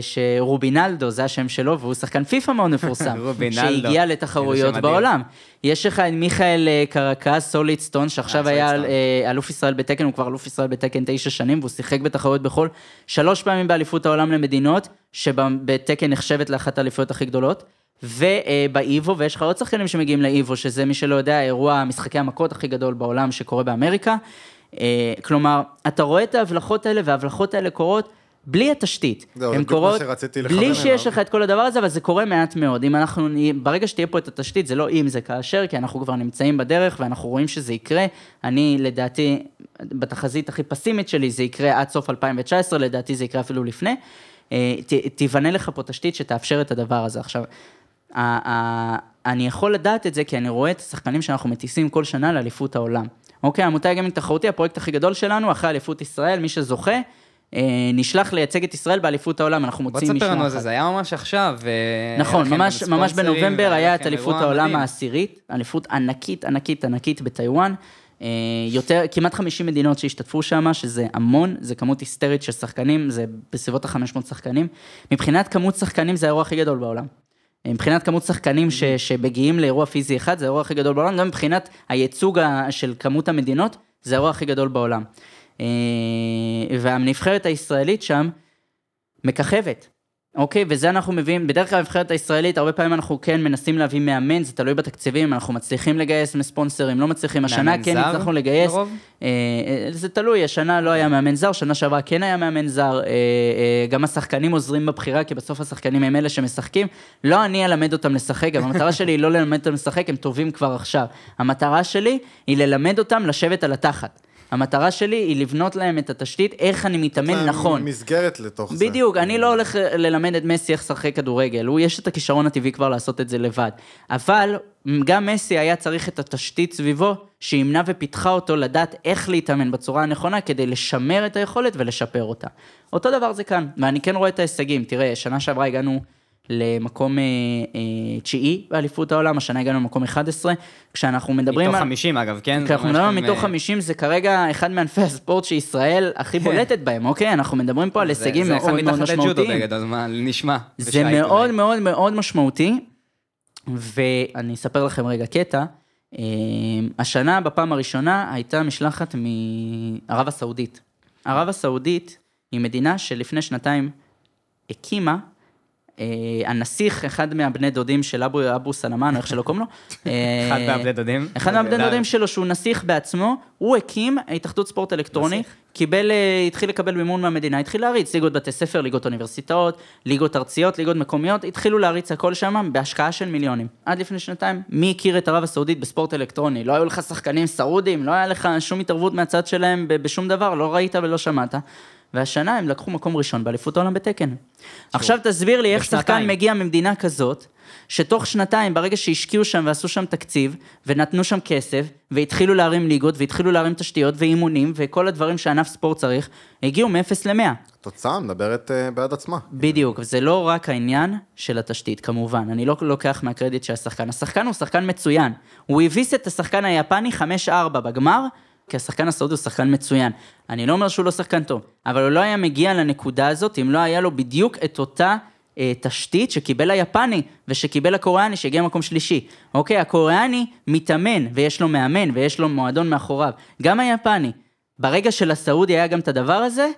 שרובינלדו, זה השם שלו, והוא שחקן פיפא מאוד מפורסם. שהגיע לתחרויות. בעולם. יש לך את מיכאל אה, קרקס, סוליד סטון, שעכשיו אה, היה. אה, אלוף ישראל בתקן, הוא כבר אלוף ישראל בתקן תשע שנים, והוא שיחק בתחרויות בחו"ל שלוש פעמים באליפות העולם למדינות, שבתקן נחשבת לאחת האליפויות הכי גדולות. ובאיבו, ויש לך עוד שחקנים שמגיעים לאיבו, שזה מי שלא יודע, אירוע משחקי המכות הכי גדול בעולם שקורה באמריקה. אה, כלומר, אתה רואה את ההבלחות האלה, וההבלחות האלה קורות בלי התשתית. זהו, זה בדיוק מה שרציתי לכוון בלי שיש. לך את כל הדבר הזה, אבל זה קורה מעט מאוד. אם אנחנו, ברגע שתהיה פה את התשתית, זה לא אם, זה כאשר, כי אנחנו כבר נמצאים בדרך ואנחנו רואים שזה יקרה. אני, לדעתי, בתחזית הכי פסימית שלי, זה יקרה עד סוף 2019, לדעתי זה יקרה אפילו לפני. אה, ת- תיבנה לך פה תשתית שתאפשר את הדבר הזה. עכשיו, ה- ה- אני יכול לדעת את זה כי אני רואה את השחקנים שאנחנו מטיסים כל שנה לאליפות העולם. אוקיי, עמותה גיימינג תחרותי, הפרויקט הכי גדול שלנו, אחרי אליפות ישראל, מי שזוכה, נשלח לייצג את ישראל באליפות העולם, אנחנו בוא מוציאים תספר לנו על. זה, זה היה ממש עכשיו. אה, נכון, ממש, ממש בנובמבר היה את אליפות העולם מדהים. העשירית, אליפות ענקית, ענקית, ענקית בטיוואן. אה, יותר, כמעט 50 מדינות שהשתתפו שם, שזה המון, זה כמות היסטרית של שחקנים, זה בסביבות ה-500 שחקנים. מבחינת כמות שחקנים זה האירוע הכי גדול בעולם. אה, מבחינת כמות שחקנים ש, שמגיעים לאירוע פיזי אחד, זה האירוע הכי גדול בעולם, גם מבחינת הייצוג של כמות המדינות, זה האירוע הכי גדול בעולם. אה, והנבחרת הישראלית שם מככבת. אוקיי, וזה אנחנו מביאים, בדרך כלל הנבחרת הישראלית, הרבה פעמים אנחנו כן מנסים להביא מאמן, זה תלוי בתקציבים, אנחנו מצליחים לגייס מספונסרים, לא מצליחים, השנה כן הצלחנו לגייס. לרוב? אה, אה, זה תלוי, השנה לא היה מאמן זר, שנה שעברה כן היה מאמן זר, אה, אה, גם השחקנים עוזרים בבחירה, כי בסוף השחקנים הם אלה שמשחקים. לא אני אלמד אותם לשחק, גם המטרה שלי היא לא ללמד אותם לשחק, הם טובים כבר עכשיו. המטרה שלי היא ללמד אותם לשבת על התחת. המטרה שלי היא לבנות להם את התשתית, איך אני מתאמן נכון. מסגרת לתוך זה. בדיוק, אני לא הולך ללמד את מסי איך לשחק כדורגל, הוא יש את הכישרון הטבעי כבר לעשות את זה לבד. אבל גם מסי היה צריך את התשתית סביבו, שימנע ופיתחה אותו לדעת איך להתאמן בצורה הנכונה, כדי לשמר את היכולת ולשפר אותה. אותו דבר זה כאן, ואני כן רואה את ההישגים. תראה, שנה שעברה הגענו למקום אה, אה, תשיעי באליפות העולם, השנה הגענו למקום 11, כשאנחנו מדברים מתוך על... 50 אגב, כן? כי אנחנו זה מדברים ממש מתוך גם, 50, זה כרגע אחד מענפי הספורט שישראל הכי בולטת בהם, אוקיי? אנחנו מדברים פה על אה, זה- הישגים זה אחד מאוד מאוד מתחת לג'ודו משמעותיים. בגדול, מה, נשמע. זה מאוד. מאוד מאוד משמעותי, ואני אספר לכם רגע קטע. אה, השנה, בפעם הראשונה, הייתה משלחת מערב הסעודית. ערב הסעודית היא מדינה שלפני שנתיים הקימה, אה, הנסיך, אחד מהבני דודים של אבו, אבו סלמן, איך שלא קוראים לו. אה, אחד מהבני דודים. אחד מהבני נהדר. דודים שלו, שהוא נסיך בעצמו, הוא הקים התאחדות ספורט אלקטרוני. קיבל, אה, התחיל לקבל מימון מהמדינה, התחיל להריץ ליגות בתי ספר, ליגות אוניברסיטאות, ליגות ארציות, ליגות מקומיות, התחילו להריץ הכל שם בהשקעה של מיליונים. עד לפני שנתיים, מי הכיר את ערב הסעודית בספורט אלקטרוני? לא היו לך שחקנים סעודים, לא היה לך שום התערבות מהצד שלהם בשום דבר, לא ראית ולא שמעת. והשנה הם לקחו מקום ראשון באליפות העולם בתקן. עכשיו תסביר לי איך שחקן. מגיע ממדינה כזאת, שתוך שנתיים, ברגע שהשקיעו שם ועשו שם תקציב, ונתנו שם כסף, והתחילו להרים ליגות, והתחילו להרים תשתיות ואימונים, וכל הדברים שענף ספורט צריך, הגיעו מ-0 ל-100. התוצאה מדברת אה, בעד עצמה. בדיוק, זה לא רק העניין של התשתית, כמובן. אני לא לוקח מהקרדיט של השחקן. השחקן הוא שחקן מצוין. הוא הביס את השחקן היפני 5-4 בגמר, כי השחקן הסעודי הוא שחקן מצוין. אני לא אומר שהוא לא שחקן טוב, אבל הוא לא היה מגיע לנקודה הזאת אם לא היה לו בדיוק את אותה אה, תשתית שקיבל היפני ושקיבל הקוריאני שהגיע למקום שלישי. אוקיי, הקוריאני מתאמן ויש לו מאמן ויש לו מועדון מאחוריו. גם היפני. ברגע שלסעודי היה גם את הדבר הזה,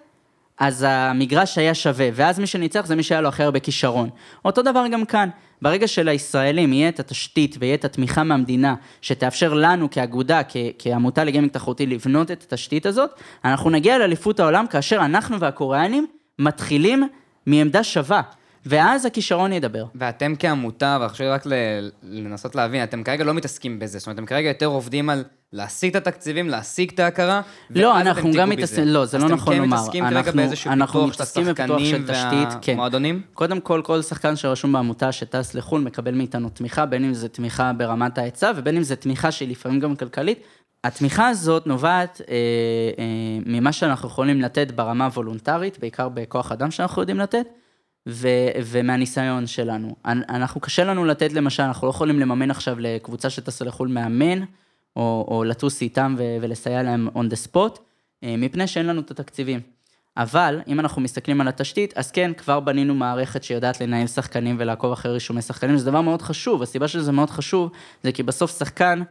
אז המגרש היה שווה, ואז מי שניצח זה מי שהיה לו הכי הרבה כישרון. אותו דבר גם כאן, ברגע שלישראלים יהיה את התשתית ויהיה את התמיכה מהמדינה, שתאפשר לנו כאגודה, כ- כעמותה לגיימינג תחרותי, לבנות את התשתית הזאת, אנחנו נגיע לאליפות העולם כאשר אנחנו והקוריאנים מתחילים מעמדה שווה, ואז הכישרון ידבר. ואתם כעמותה, לי רק לנסות להבין, אתם כרגע לא מתעסקים בזה, זאת אומרת, אתם כרגע יותר עובדים על להשיג את התקציבים, להשיג את ההכרה, לא, אנחנו גם מתעסקים. לא, זה לא נכון אז אתם לומר. כן מתעסקים כרגע באיזשהו פיתוח של השחקנים כן. והמועדונים? קודם כל, כל שחקן שרשום בעמותה שטס לחו"ל מקבל מאיתנו תמיכה, בין אם זה תמיכה ברמת ההיצע ובין אם זה תמיכה שהיא לפעמים גם כלכלית. התמיכה הזאת נובעת אה, אה, ממה שאנחנו יכולים לתת ברמה הוולונטרית, בעיקר בכוח אדם שאנחנו יודעים לתת, ו, ומהניסיון שלנו. אנ- אנחנו, קשה לנו לתת למשל, אנחנו לא יכולים לממן עכשיו לקבוצה שטסה לחו"ל מאמן, או, או לטוס איתם ו, ולסייע להם on the spot, אה, מפני שאין לנו את התקציבים. אבל אם אנחנו מסתכלים על התשתית, אז כן, כבר בנינו מערכת שיודעת לנהל שחקנים ולעקוב אחרי רישומי שחקנים, זה דבר מאוד חשוב. הסיבה שזה מאוד חשוב, זה כי בסוף שחקן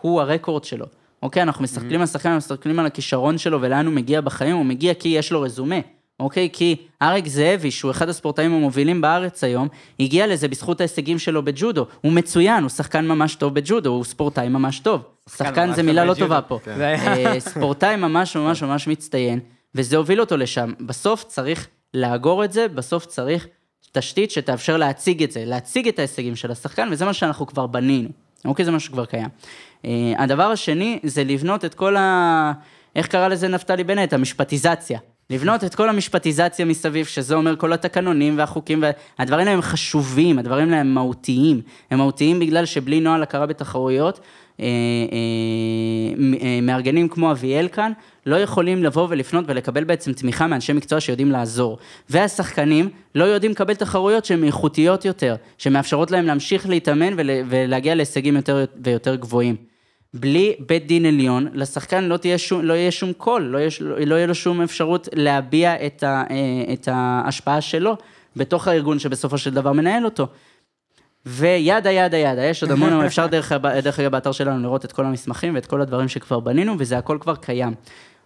הוא הרקורד שלו. אוקיי, אנחנו מסתכלים על שחקן, אנחנו מסתכלים על הכישרון שלו ולאן הוא מגיע בחיים, הוא מגיע כי יש לו רזומה. אוקיי? כי אריק זאבי, שהוא אחד הספורטאים המובילים בארץ היום, הגיע לזה בזכות ההישגים שלו בג'ודו. הוא מצוין, הוא שחקן ממש טוב בג'ודו, הוא ספורטאי ממש טוב. שחקן זה מילה לא. טובה פה. כן. אה, ספורטאי ממש ממש ממש מצטיין, וזה הוביל אותו לשם. בסוף צריך לאגור את זה, בסוף צריך תשתית שתאפשר להציג את זה, להציג את ההישגים של השחקן, וזה מה שאנחנו כבר בנינו. אוקיי, זה מה שכבר קיים. אה, הדבר השני זה לבנות את כל ה... איך קרא לזה נפתלי בנט? המשפטיזציה. לבנות את כל המשפטיזציה מסביב, שזה אומר כל התקנונים והחוקים, והדברים האלה הם חשובים, הדברים האלה הם מהותיים. הם מהותיים בגלל שבלי נוהל הכרה בתחרויות, אה, אה, אה, מארגנים כמו אביאל כאן, לא יכולים לבוא ולפנות ולקבל בעצם תמיכה מאנשי מקצוע שיודעים לעזור. והשחקנים לא יודעים לקבל תחרויות שהן איכותיות יותר, שמאפשרות להם להמשיך להתאמן ול, ולהגיע להישגים יותר ויותר גבוהים. בלי בית דין עליון, לשחקן לא, תהיה שום, לא יהיה שום קול, לא יהיה, לא, יהיה לו שום אפשרות להביע את, ה, אה, את ההשפעה שלו בתוך הארגון שבסופו של דבר מנהל אותו. וידה ידה ידה, יש עוד המון, אפשר דרך, דרך אגב באתר שלנו לראות את כל המסמכים ואת כל הדברים שכבר בנינו, וזה הכל כבר קיים.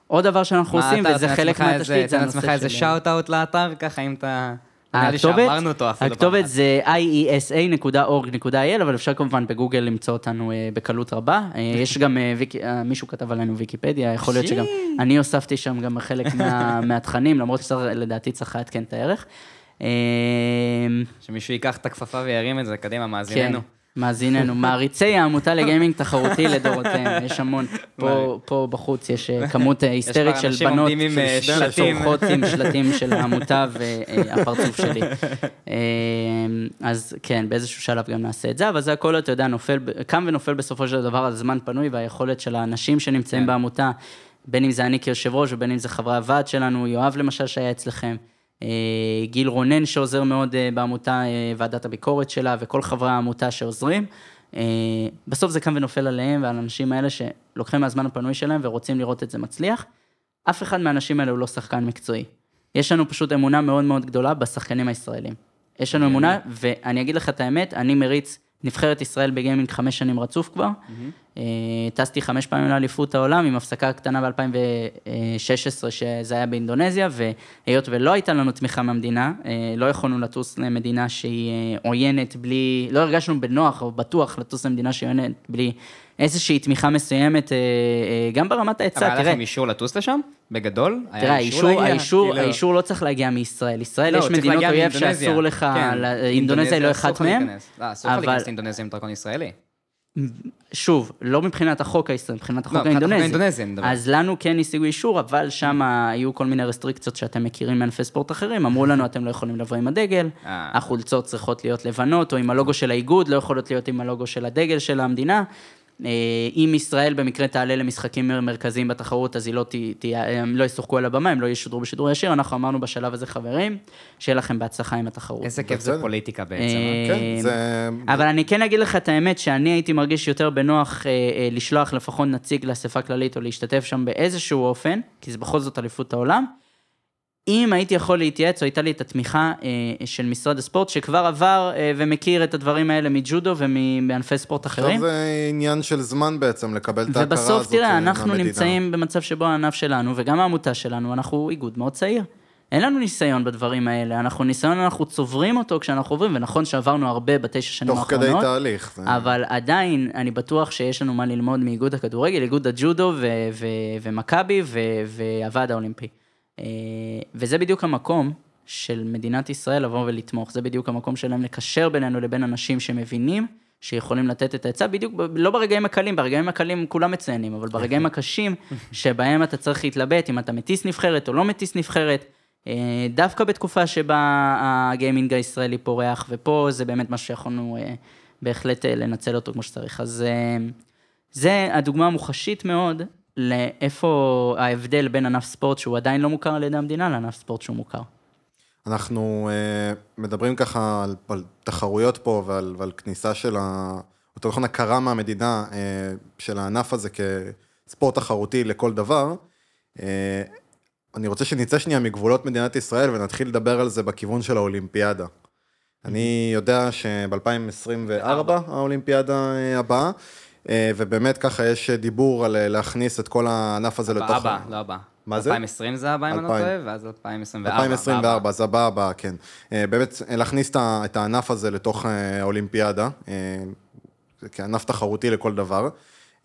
עוד דבר שאנחנו עושים, אתה וזה חלק מהתשתית, זה תן הנושא לעצמך איזה shout-out לאתר, ככה אם אתה... נראה לי הכתובת, שעברנו אותו אפילו. הכתובת פעם אחת. זה iesa.org.il, אבל אפשר כמובן בגוגל למצוא אותנו אה, בקלות רבה. אה, יש גם, אה, מישהו כתב עלינו ויקיפדיה, יכול להיות שגם, אני הוספתי שם גם חלק מה- מהתכנים, למרות שלדעתי צריך לעדכן את הערך. שמישהו ייקח את הכפפה וירים את זה, קדימה, כן, מאזיננו. מעריצי העמותה לגיימינג תחרותי לדורותיהם, יש המון. פה, פה בחוץ יש אה, כמות אה, היסטרית של בנות עומדים עם, אה, שלטים. של העמותה והפרצוף שלי. אה, אז כן, באיזשהו שלב גם נעשה את זה, אבל זה הכל, אתה יודע, נופל, קם ונופל בסופו של דבר על זמן פנוי והיכולת של האנשים שנמצאים כן. בעמותה, בין אם זה אני כיושב ראש ובין אם זה חברי הוועד שלנו, יואב למשל שהיה אצלכם. אה, גיל רונן שעוזר מאוד אה, בעמותה, אה, ועדת הביקורת שלה, וכל חברי העמותה שעוזרים. בסוף זה קם ונופל עליהם ועל האנשים האלה שלוקחים מהזמן הפנוי שלהם ורוצים לראות את זה מצליח. אף אחד מהאנשים האלה הוא לא שחקן מקצועי. יש לנו פשוט אמונה מאוד מאוד גדולה בשחקנים הישראלים. יש לנו אמונה, ואני אגיד לך את האמת, אני מריץ נבחרת ישראל בגיימינג חמש שנים רצוף כבר. טסתי חמש פעמים לאליפות העולם, עם הפסקה קטנה ב-2016, שזה היה באינדונזיה, והיות ולא הייתה לנו תמיכה מהמדינה, אה, לא יכולנו לטוס למדינה שהיא אה, עוינת בלי, לא הרגשנו בנוח או בטוח לטוס למדינה שהיא עוינת בלי איזושהי תמיכה מסוימת, אה, אה, גם ברמת אבל ההיצע, היה תראה. לכם אישור לטוס לשם? בגדול? היה תראה, אישור האישור? האישור, כאילו- האישור לא צריך להגיע מישראל. ישראל לא, יש מדינות אויב. שאסור לך, כן, ל- אינדונזיה היא לא אחת. לא, אסור לך אבל- להיכנס לאינדונזיה עם דרכון ישראלי. שוב, לא מבחינת החוק הישראלי, מבחינת החוק לא, האינדונזי. אז לנו כן השיגו אישור, אבל שם היו כל מיני רסטריקציות שאתם מכירים מענפי ספורט אחרים, אמרו לנו, אתם לא יכולים לבוא עם הדגל, אה. החולצות צריכות להיות לבנות, או עם הלוגו של האיגוד, לא יכולות להיות עם הלוגו של הדגל של המדינה. אה, אם ישראל במקרה תעלה למשחקים מרכזיים בתחרות, אז היא לא, ת, ת, הם לא ישוחקו על הבמה, הם לא ישודרו בשידור ישיר, אנחנו אמרנו בשלב הזה, חברים, שיהיה לכם בהצלחה עם התחרות. איזה כיף זה. פוליטיקה בעצם. אה, אה? כן, זה... אבל אני כן אגיד לך את האמת, שאני הייתי מרגיש יותר בנוח אה, אה, לשלוח לפחות נציג לאספה כללית או להשתתף שם באיזשהו אופן, כי זה בכל זאת אליפות העולם. אם הייתי יכול להתייעץ, או הייתה לי את התמיכה אה, של משרד הספורט, שכבר עבר אה, ומכיר את הדברים האלה מג'ודו ומענפי ספורט עכשיו אחרים. זה עניין של זמן בעצם, לקבל את ההכרה הזאת ובסוף, תראה, אה, אנחנו מהמדינה. נמצאים במצב שבו הענף שלנו, וגם העמותה שלנו, אנחנו איגוד מאוד צעיר. אין לנו ניסיון בדברים האלה, אנחנו ניסיון, אנחנו צוברים אותו כשאנחנו עוברים, ונכון שעברנו הרבה בתשע שנים תוך האחרונות. כדי תהליך. זה- אבל עדיין, אני בטוח שיש לנו מה ללמוד מאיגוד הכדורגל, איגוד הג'ודו ומכבי ו- והוועד האולימפי. אה, וזה בדיוק המקום של מדינת ישראל לבוא ולתמוך, זה בדיוק המקום שלהם לקשר בינינו לבין אנשים שמבינים שיכולים לתת את העצה, בדיוק, לא ברגעים הקלים, ברגעים הקלים כולם מציינים, אבל ברגעים הקשים, שבהם אתה צריך להתלבט אם אתה מטיס נבחרת או לא מטיס נבחרת, אה, דווקא בתקופה שבה הגיימינג הישראלי פורח, ופה זה באמת משהו שיכולנו אה, בהחלט לנצל אותו כמו שצריך. אז זה הדוגמה המוחשית מאוד לאיפה ההבדל בין ענף ספורט שהוא עדיין לא מוכר על ידי המדינה לענף ספורט שהוא מוכר. אנחנו אה, מדברים ככה על, על תחרויות פה ועל, ועל כניסה של ה... יותר נכון הכרה מהמדינה אה, של הענף הזה כספורט תחרותי לכל דבר. אה, אני רוצה שנצא שנייה מגבולות מדינת ישראל ונתחיל לדבר על זה בכיוון של האולימפיאדה. אני יודע שב-2024 האולימפיאדה אה, הבאה, אה, ובאמת ככה יש דיבור על אה, להכניס את כל הענף הזה לתוך... הבא, לא הבא. מה זה? 2020 זה הבא, אם אני לא 2000. טועה, ואז 2024. 2024, אז הבאה הבאה, כן. אה, באמת, אה, להכניס את הענף הזה לתוך אה, האולימפיאדה, אה, זה כענף תחרותי לכל דבר.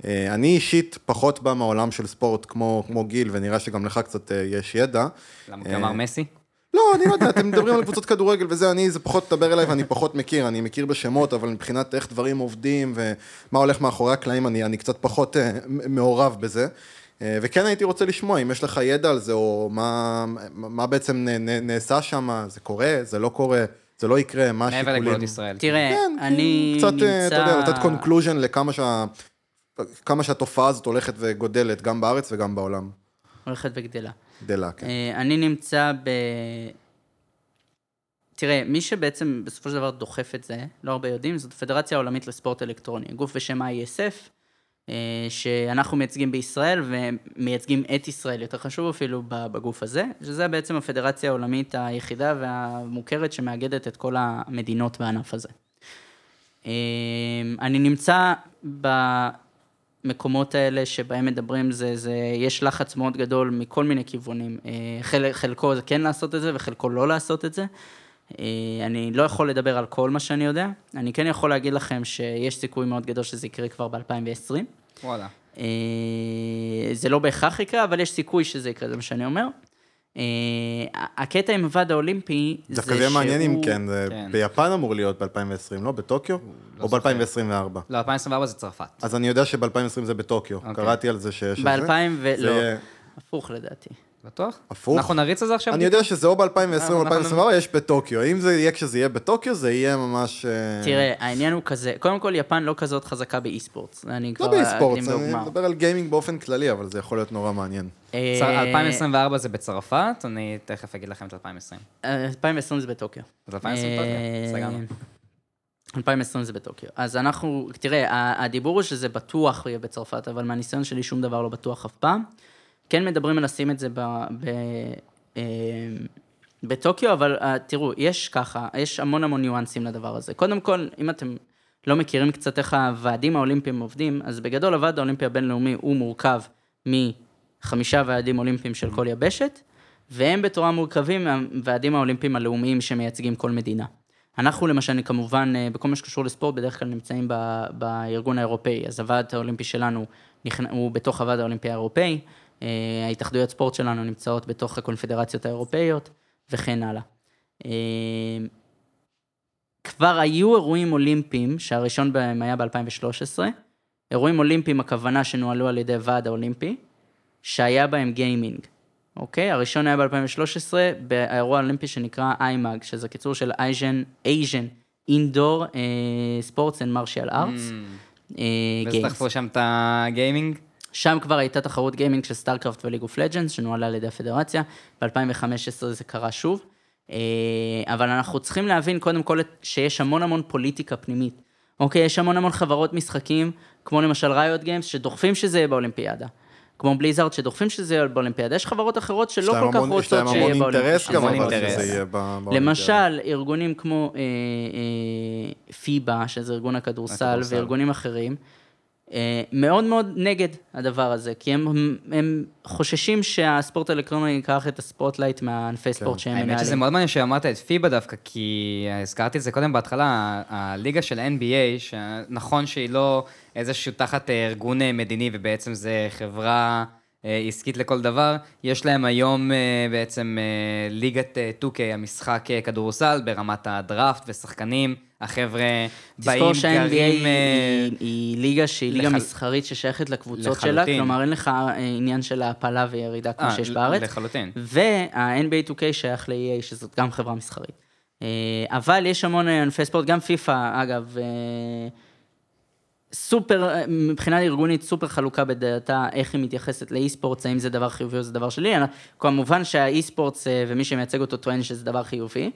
אה, אני אישית פחות בא מהעולם של ספורט כמו, כמו גיל, ונראה שגם לך קצת אה, יש ידע. למה כלומר מסי? לא, אני לא יודע, אתם מדברים על קבוצות כדורגל וזה, אני, זה פחות מדבר אליי ואני פחות מכיר, אני מכיר בשמות, אבל מבחינת איך דברים עובדים ומה הולך מאחורי הקלעים, אני, אני קצת פחות אה, מעורב בזה. אה, וכן הייתי רוצה לשמוע אם יש לך ידע על זה, או מה, מה בעצם נ, נ, נעשה שם, זה קורה, זה לא קורה, זה לא יקרה, מה מעבר השיקולים. לגבולות ישראל. תראה, כן, אני קצת, נמצא... אה, אתה יודע, לתת conclusion לכמה שה... כמה שהתופעה הזאת הולכת וגודלת, גם בארץ וגם בעולם. הולכת וגדלה. גדלה, כן. אה, אני נמצא ב... תראה, מי שבעצם בסופו של דבר דוחף את זה, לא הרבה יודעים, זאת הפדרציה העולמית לספורט אלקטרוני, גוף בשם ISF, אה, שאנחנו מייצגים בישראל ומייצגים את ישראל, יותר חשוב אפילו בגוף הזה, שזה בעצם הפדרציה העולמית היחידה והמוכרת שמאגדת את כל המדינות בענף הזה. אה, אני נמצא במקומות האלה שבהם מדברים, זה, זה, יש לחץ מאוד גדול מכל מיני כיוונים. אה, חלק, חלקו זה כן לעשות את זה וחלקו לא לעשות את זה. אה, אני לא יכול לדבר על כל מה שאני יודע, אני כן יכול להגיד לכם שיש סיכוי מאוד גדול שזה יקרה כבר ב-2020. וואלה. אה, זה לא בהכרח יקרה, אבל יש סיכוי שזה יקרה, זה מה שאני אומר. אה, הקטע עם הוועד האולימפי, זה דווקא זה יהיה מעניין אם שהוא- כן, זה כן. ביפן אמור להיות ב-2020, לא? בטוקיו? או זוכר. ב-2024? לא, 2024 זה צרפת. אז אני יודע שב-2020 זה בטוקיו, אוקיי. קראתי על זה שיש את זה. ב-2000 ו... זה לא, הפוך לדעתי. בטוח? הפוך. אנחנו נריץ על זה עכשיו? אני יודע שזה או ב-2020 או אנחנו- ב-2024, יש בטוקיו. אם זה יהיה כשזה יהיה בטוקיו, זה יהיה ממש... אה, תראה, העניין הוא כזה, קודם כל, יפן לא כזאת חזקה באי-ספורט. אני לא כבר באי-ספורט, אקדים אני. מדבר על גיימינג באופן כללי, אבל זה יכול להיות נורא מעניין. אה, צר- 2024 זה בצרפת, אני תכף אגיד לכם את 2020. אה, 2020 זה בטוקיו. אז 2020 טוקיו, אה, סגרנו. 2020 זה בטוקיו. אז אנחנו, תראה, הדיבור הוא שזה בטוח יהיה בצרפת, אבל מהניסיון שלי שום דבר לא בטוח אף פעם. כן מדברים על לשים את זה ב... ב אה, בטוקיו, אבל אה, תראו, יש ככה, יש המון המון ניואנסים לדבר הזה. קודם כל, אם אתם לא מכירים קצת איך הוועדים האולימפיים עובדים, אז בגדול הוועד האולימפי הבינלאומי הוא מורכב מחמישה ועדים אולימפיים של כל יבשת, והם בתורה מורכבים מהוועדים האולימפיים הלאומיים שמייצגים כל מדינה. אנחנו למשל, כמובן, אה, בכל מה שקשור לספורט, בדרך כלל נמצאים ב, בארגון האירופאי, אז הוועד האולימפי שלנו הוא בתוך הוועד האולימפי האירופאי, ההתאחדויות ספורט שלנו נמצאות בתוך הקונפדרציות האירופאיות, וכן הלאה. אה, כבר היו אירועים אולימפיים, שהראשון בהם היה ב-2013, אירועים אולימפיים, הכוונה שנוהלו על ידי הוועד האולימפי, שהיה בהם גיימינג, אוקיי? הראשון היה ב-2013, באירוע האולימפי שנקרא איימאג, שזה קיצור של Asian, Asian Indoor Sports and Martial Arts. Mm. אה, וזה Games. דחפו שם את הגיימינג? שם כבר הייתה תחרות גיימינג של StarCraft ו League of Legends, שנוהלה על ידי הפדרציה, ב-2015 זה קרה שוב. אה, אבל אנחנו צריכים להבין קודם כל שיש המון המון פוליטיקה פנימית. אוקיי, יש המון המון חברות משחקים, כמו למשל Riot Games, שדוחפים שזה יהיה באולימפיאדה. כמו Blizzard, שדוחפים שזה יהיה באולימפיאדה. יש חברות אחרות שלא יש להם כל כך המון- יש רוצות להם שיהיה המון באולימפיאדה. אינטרס גם, אבל. שזה יהיה באולימפיאדה. למשל, ארגונים כמו אה, אה, פיבה, שזה ארגון הכדורסל. וארגונים אחרים, אה, מאוד מאוד נגד הדבר הזה, כי הם, הם חוששים שהספורט האלקטרוני ייקח את ה spotlight מהענפי ספורט שהם האמת שזה מנהלים. מאוד מעניין שאמרת את פיבה דווקא, כי הזכרתי את זה קודם בהתחלה, הליגה של NBA, שנכון שהיא לא איזשהו תחת אה, ארגון אה, מדיני, ובעצם זה חברה אה, עסקית לכל דבר, יש להם היום אה, בעצם אה, ליגת אה, 2K, המשחק אה, כדורסל, ברמת הדראפט ושחקנים, החבר'ה באים, תזכור שה-NBA גרים... היא, אה, היא ליגה שהיא ליגה לחל- מסחרית ששייכת לקבוצות שלה, לחלוטין. כלומר אין לך אה, עניין של העפלה וירידה כמו אה, שיש בארץ. לחלוטין. וה-NBA 2K שייך ל-EA, שזאת גם חברה מסחרית. אה, אבל יש המון אה, ענפי ספורט, גם פיפא, אגב, אה, סופר, אה, מבחינה ארגונית, סופר חלוקה בדעתה איך היא מתייחסת לאי-ספורטס, האם זה דבר חיובי או זה דבר שלי. אני- כמובן שהאי-ספורטס אה, ומי שמייצג אותו טוען שזה דבר חיובי.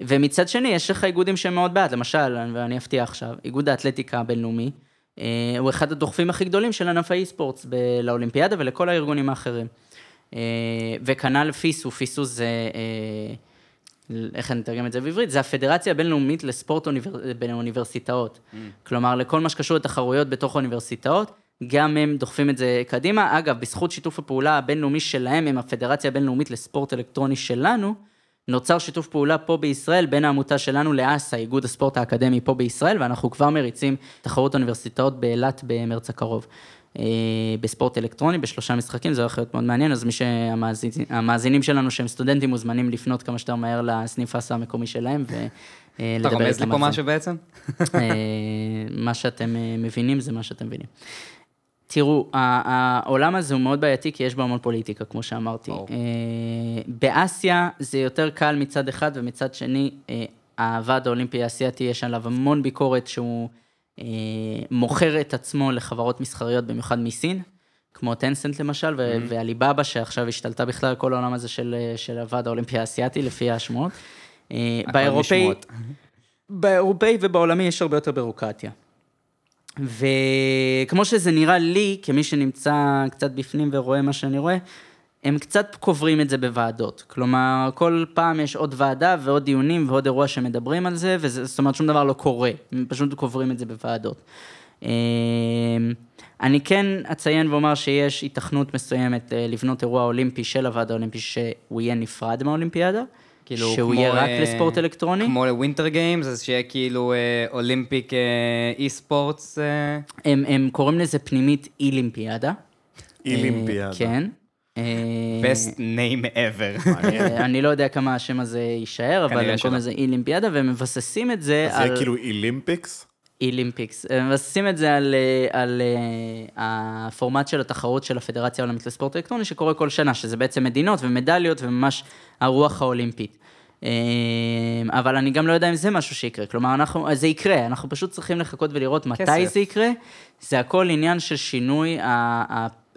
ומצד שני, יש לך איגודים שהם מאוד בעד, למשל, ואני אפתיע עכשיו, איגוד האתלטיקה הבינלאומי, אה, הוא אחד הדוחפים הכי גדולים של ענף האי-ספורטס ב- לאולימפיאדה ולכל הארגונים האחרים. וכנ"ל פיסו, פיסו זה, איך אני אתרגם את זה בעברית? זה הפדרציה הבינלאומית לספורט אוניבר... באוניברסיטאות. כלומר, לכל מה שקשור לתחרויות בתוך האוניברסיטאות, גם הם דוחפים את זה קדימה. אגב, בזכות שיתוף הפעולה הבינלאומי שלהם עם הפדרציה הבינלאומית לספורט אלקטרוני שלנו, נוצר שיתוף פעולה פה בישראל בין העמותה שלנו לאס"א, איגוד הספורט האקדמי פה בישראל, ואנחנו כבר מריצים תחרות אוניברסיטאות באילת במרץ הקרוב. אה, בספורט אלקטרוני, בשלושה משחקים, זה הולך להיות מאוד מעניין, אז מי שהמאזינים שלנו שהם סטודנטים מוזמנים לפנות כמה שיותר מהר לסניף אס"א המקומי שלהם אתה ולדבר רומז לי איתם פה על זה. משהו בעצם? אה, מה שאתם אה, מבינים זה מה שאתם מבינים. תראו, העולם הזה הוא מאוד בעייתי, כי יש בו המון פוליטיקה, כמו שאמרתי. אה, באסיה זה יותר קל מצד אחד, ומצד שני, אה, הוועד האולימפי האסייתי, יש עליו המון ביקורת שהוא אה, מוכר את עצמו לחברות מסחריות, במיוחד מסין, כמו טנסנט למשל, ו- Mm-hmm. ועליבאבא, שעכשיו השתלטה בכלל כל העולם הזה של, אה, של הוועד האולימפי האסייתי, לפי השמועות. אה, באירופאי. באירופאי ובעולמי יש הרבה יותר בירוקרטיה. וכמו שזה נראה לי, כמי שנמצא קצת בפנים ורואה מה שאני רואה, הם קצת קוברים את זה בוועדות. כלומר, כל פעם יש עוד ועדה ועוד דיונים ועוד אירוע שמדברים על זה, וזה, זאת אומרת, שום דבר לא קורה, הם פשוט קוברים את זה בוועדות. אה, אני כן אציין ואומר שיש היתכנות מסוימת אה, לבנות אירוע אולימפי של הוועד האולימפי שהוא יהיה נפרד מהאולימפיאדה, כאילו, שהוא כמו, יהיה רק אה, לספורט אלקטרוני. כמו ל Winter Games, אז שיהיה כאילו אה, Olympic אה, eSports. אה, הם, הם קוראים לזה פנימית אילימפיאדה. אילימפיאדה. אה, כן. אה, best name ever. אה, אני לא יודע כמה השם הזה יישאר, אבל הם קוראים. לזה אילימפיאדה, והם מבססים את זה אז זה על כאילו eLympics? eLympics. הם מבססים את זה על, אה, על הפורמט של התחרות של הפדרציה העולמית לספורט אלקטרוני, שקורה כל שנה, שזה בעצם מדינות ומדליות וממש הרוח האולימפית. אבל אני גם לא יודע אם זה משהו שיקרה, כלומר, אנחנו, זה יקרה, אנחנו פשוט צריכים לחכות ולראות מתי כסף. זה יקרה. זה הכל עניין של שינוי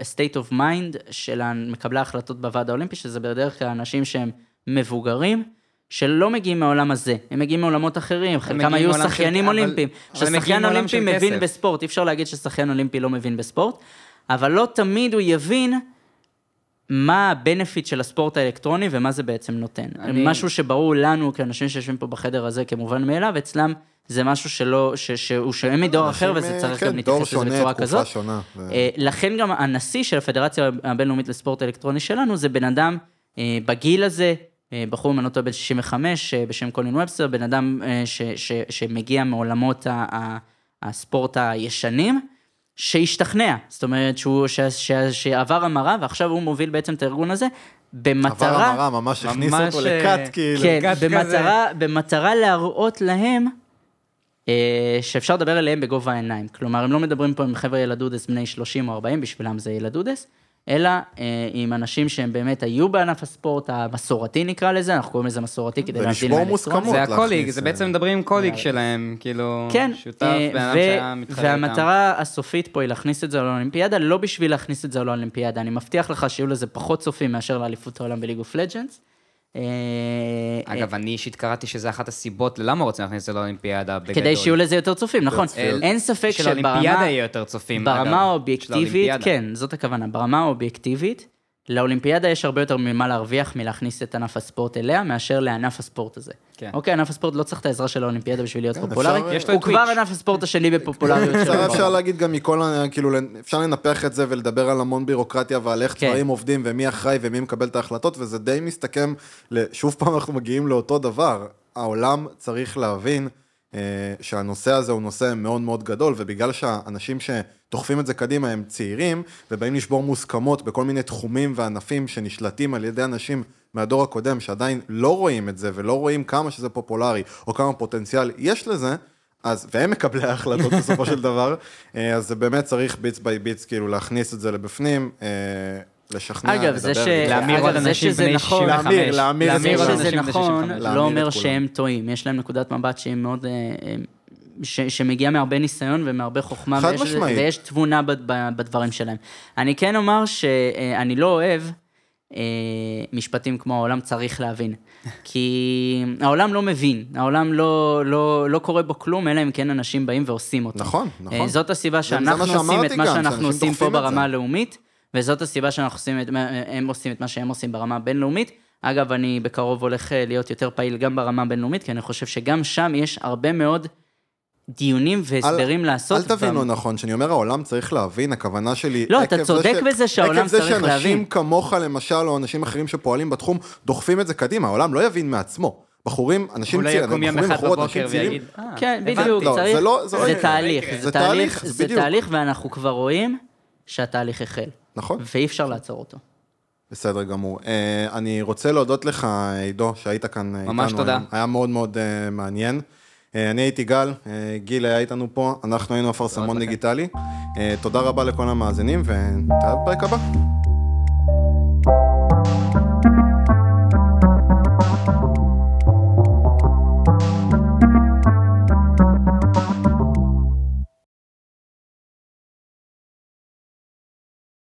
ה-state of mind של מקבלי ההחלטות בוועד האולימפי, שזה בדרך כלל אנשים שהם מבוגרים. שלא מגיעים מהעולם הזה, הם מגיעים מעולמות אחרים, חלקם היו שחיינים אולימפיים. ששחיין אולימפי מבין כסף. בספורט, אי אפשר להגיד ששחיין אולימפי לא מבין בספורט, אבל לא תמיד הוא יבין מה ה-benefit של הספורט האלקטרוני ומה זה בעצם נותן. אני- משהו שברור לנו, כאנשים שיושבים פה בחדר הזה, כמובן מאליו, אצלם זה משהו שלא, ש- שהוא שונה מדור אחר, וזה צריך כן, גם להתייחס לזה בצורה כזאת. שונה. ו- אה, לכן גם הנשיא של הפדרציה הבינלאומית לספורט האלקטרוני שלנו זה בן אדם אה, בגיל הזה, אה, בחור מנותו בן 65, אה, בשם קולין ובסטר, בן אדם ש, ש, שמגיע מעולמות ה, ה, הספורט הישנים, שהשתכנע, זאת אומרת שהוא, ש, ש, שעבר המרה ועכשיו הוא מוביל בעצם את הארגון הזה, במטרה... עבר המרה, ממש הכניס ממש, אותו אה, לקאט, כאילו. כן, כזה. במטרה, במטרה להראות להם אה, שאפשר לדבר אליהם בגובה העיניים. כלומר, הם לא מדברים פה עם חבר'ה ילדודס בני 30 או 40, בשבילם זה ילדודס, אלא אה, עם אנשים שהם באמת היו בענף הספורט המסורתי נקרא לזה, אנחנו קוראים לזה מסורתי כדי להבדיל ולשבור מהאלקטרוני. מוסכמות. זה ה colleague, זה אה, בעצם מדברים עם colleague שלהם, כאילו, כן, שותף, אה, בן שהיה מתחרה איתם. והמטרה הסופית פה היא להכניס את זה לאולימפיאדה, לא בשביל להכניס את זה לאולימפיאדה, אני מבטיח לך שיהיו לזה פחות צופים מאשר לאליפות העולם ב League of Legends. אה, אגב, אני אישית קראתי שזה אחת הסיבות ללמה רוצים להכניס את זה לאולימפיאדה בגדול. כדי שיהיו לזה יותר צופים, נכון. אין ספק שלאולימפיאדה שברמה... יהיה יותר צופים, אגב. ברמה האובייקטיבית, שלאולימפיאדה. כן, זאת הכוונה. ברמה האובייקטיבית, לאולימפיאדה יש הרבה יותר ממה להרוויח מלהכניס את ענף הספורט אליה, מאשר לענף הספורט הזה. כן. אוקיי, ענף הספורט לא צריך את העזרה של האולימפיאדה בשביל להיות כן, פופולרי. אפשר- הוא כבר. ענף הספורט השני בפופולריות שלו. אפשר, אפשר להגיד גם מכל, כאילו, אפשר לנפח את זה ולדבר על המון בירוקרטיה ועל איך כן. דברים עובדים ומי אחראי ומי מקבל את ההחלטות, וזה די מסתכם, שוב פעם אנחנו מגיעים לאותו דבר. העולם צריך להבין שהנושא הזה הוא נושא מאוד מאוד גדול, ובגלל שהאנשים שדוחפים את זה קדימה הם צעירים, ובאים לשבור מוסכמות בכל מיני תחומים וענפים שנשלטים על ידי אנשים מהדור הקודם, שעדיין לא רואים את זה ולא רואים כמה שזה פופולרי, או כמה פוטנציאל יש לזה, אז, והם מקבלי ההחלטות בסופו של דבר, אה, אז זה באמת צריך ביטס ביי ביטס, כאילו להכניס את זה לבפנים, אה, לשכנע, אגב, זה לדבר. ש- להמיר אגב, עוד זה אנשים שזה בני נכון- 65. להמיר, להמיר את זה שזה אנשים בני נכון, 65. להמיר לא אומר. שהם טועים. יש להם נקודת מבט שהיא מאוד... אה, אה, ש, שמגיעה מהרבה ניסיון ומהרבה חוכמה, חד ויש, משמעית. ויש תבונה ב, ב, בדברים שלהם. אני כן אומר שאני לא אוהב אה, משפטים כמו העולם צריך להבין. כי העולם לא מבין, העולם לא, לא, לא קורה בו כלום, אלא אם כן אנשים באים ועושים אותו. נכון, נכון. אה, זאת הסיבה שאנחנו עושים את מה שאנחנו עושים פה. ברמה הלאומית, וזאת הסיבה שאנחנו עושים את, הם עושים את מה שהם עושים ברמה הבינלאומית. אגב, אני בקרוב הולך אה, להיות יותר פעיל גם ברמה הבינלאומית, כי אני חושב שגם שם יש הרבה מאוד דיונים והסברים לעשות. אל תבינו וה- נכון, כשאני אומר העולם צריך להבין, הכוונה שלי... לא, אתה צודק ש- בזה שהעולם עקב זה צריך שאנשים להבין. כמוך למשל, או אנשים אחרים שפועלים בתחום, דוחפים את זה קדימה, העולם לא יבין מעצמו. בחורים, אנשים לא צעירים, בחורים, אחד בחורות, בבוקר אנשים צעירים, ויגיד, "אה, כן, הבנתי." בדיוק, לא, צריך, זה לא- זה לא זה יקרה. תהליך, זה. תהליך, ואנחנו כבר רואים שהתהליך החל, נכון? ואי אפשר לעצור אותו. בסדר גמור. אה, אני רוצה להודות לך, עידו, שהיית כאן אה, ממש איתנו תודה. היום. היה מאוד מאוד אה, מעניין. אני הייתי גל, גיל היה איתנו פה, אנחנו היינו אפרסמון לכם. דיגיטלי. תודה רבה לכל המאזינים, ונתראה בפרק הבא.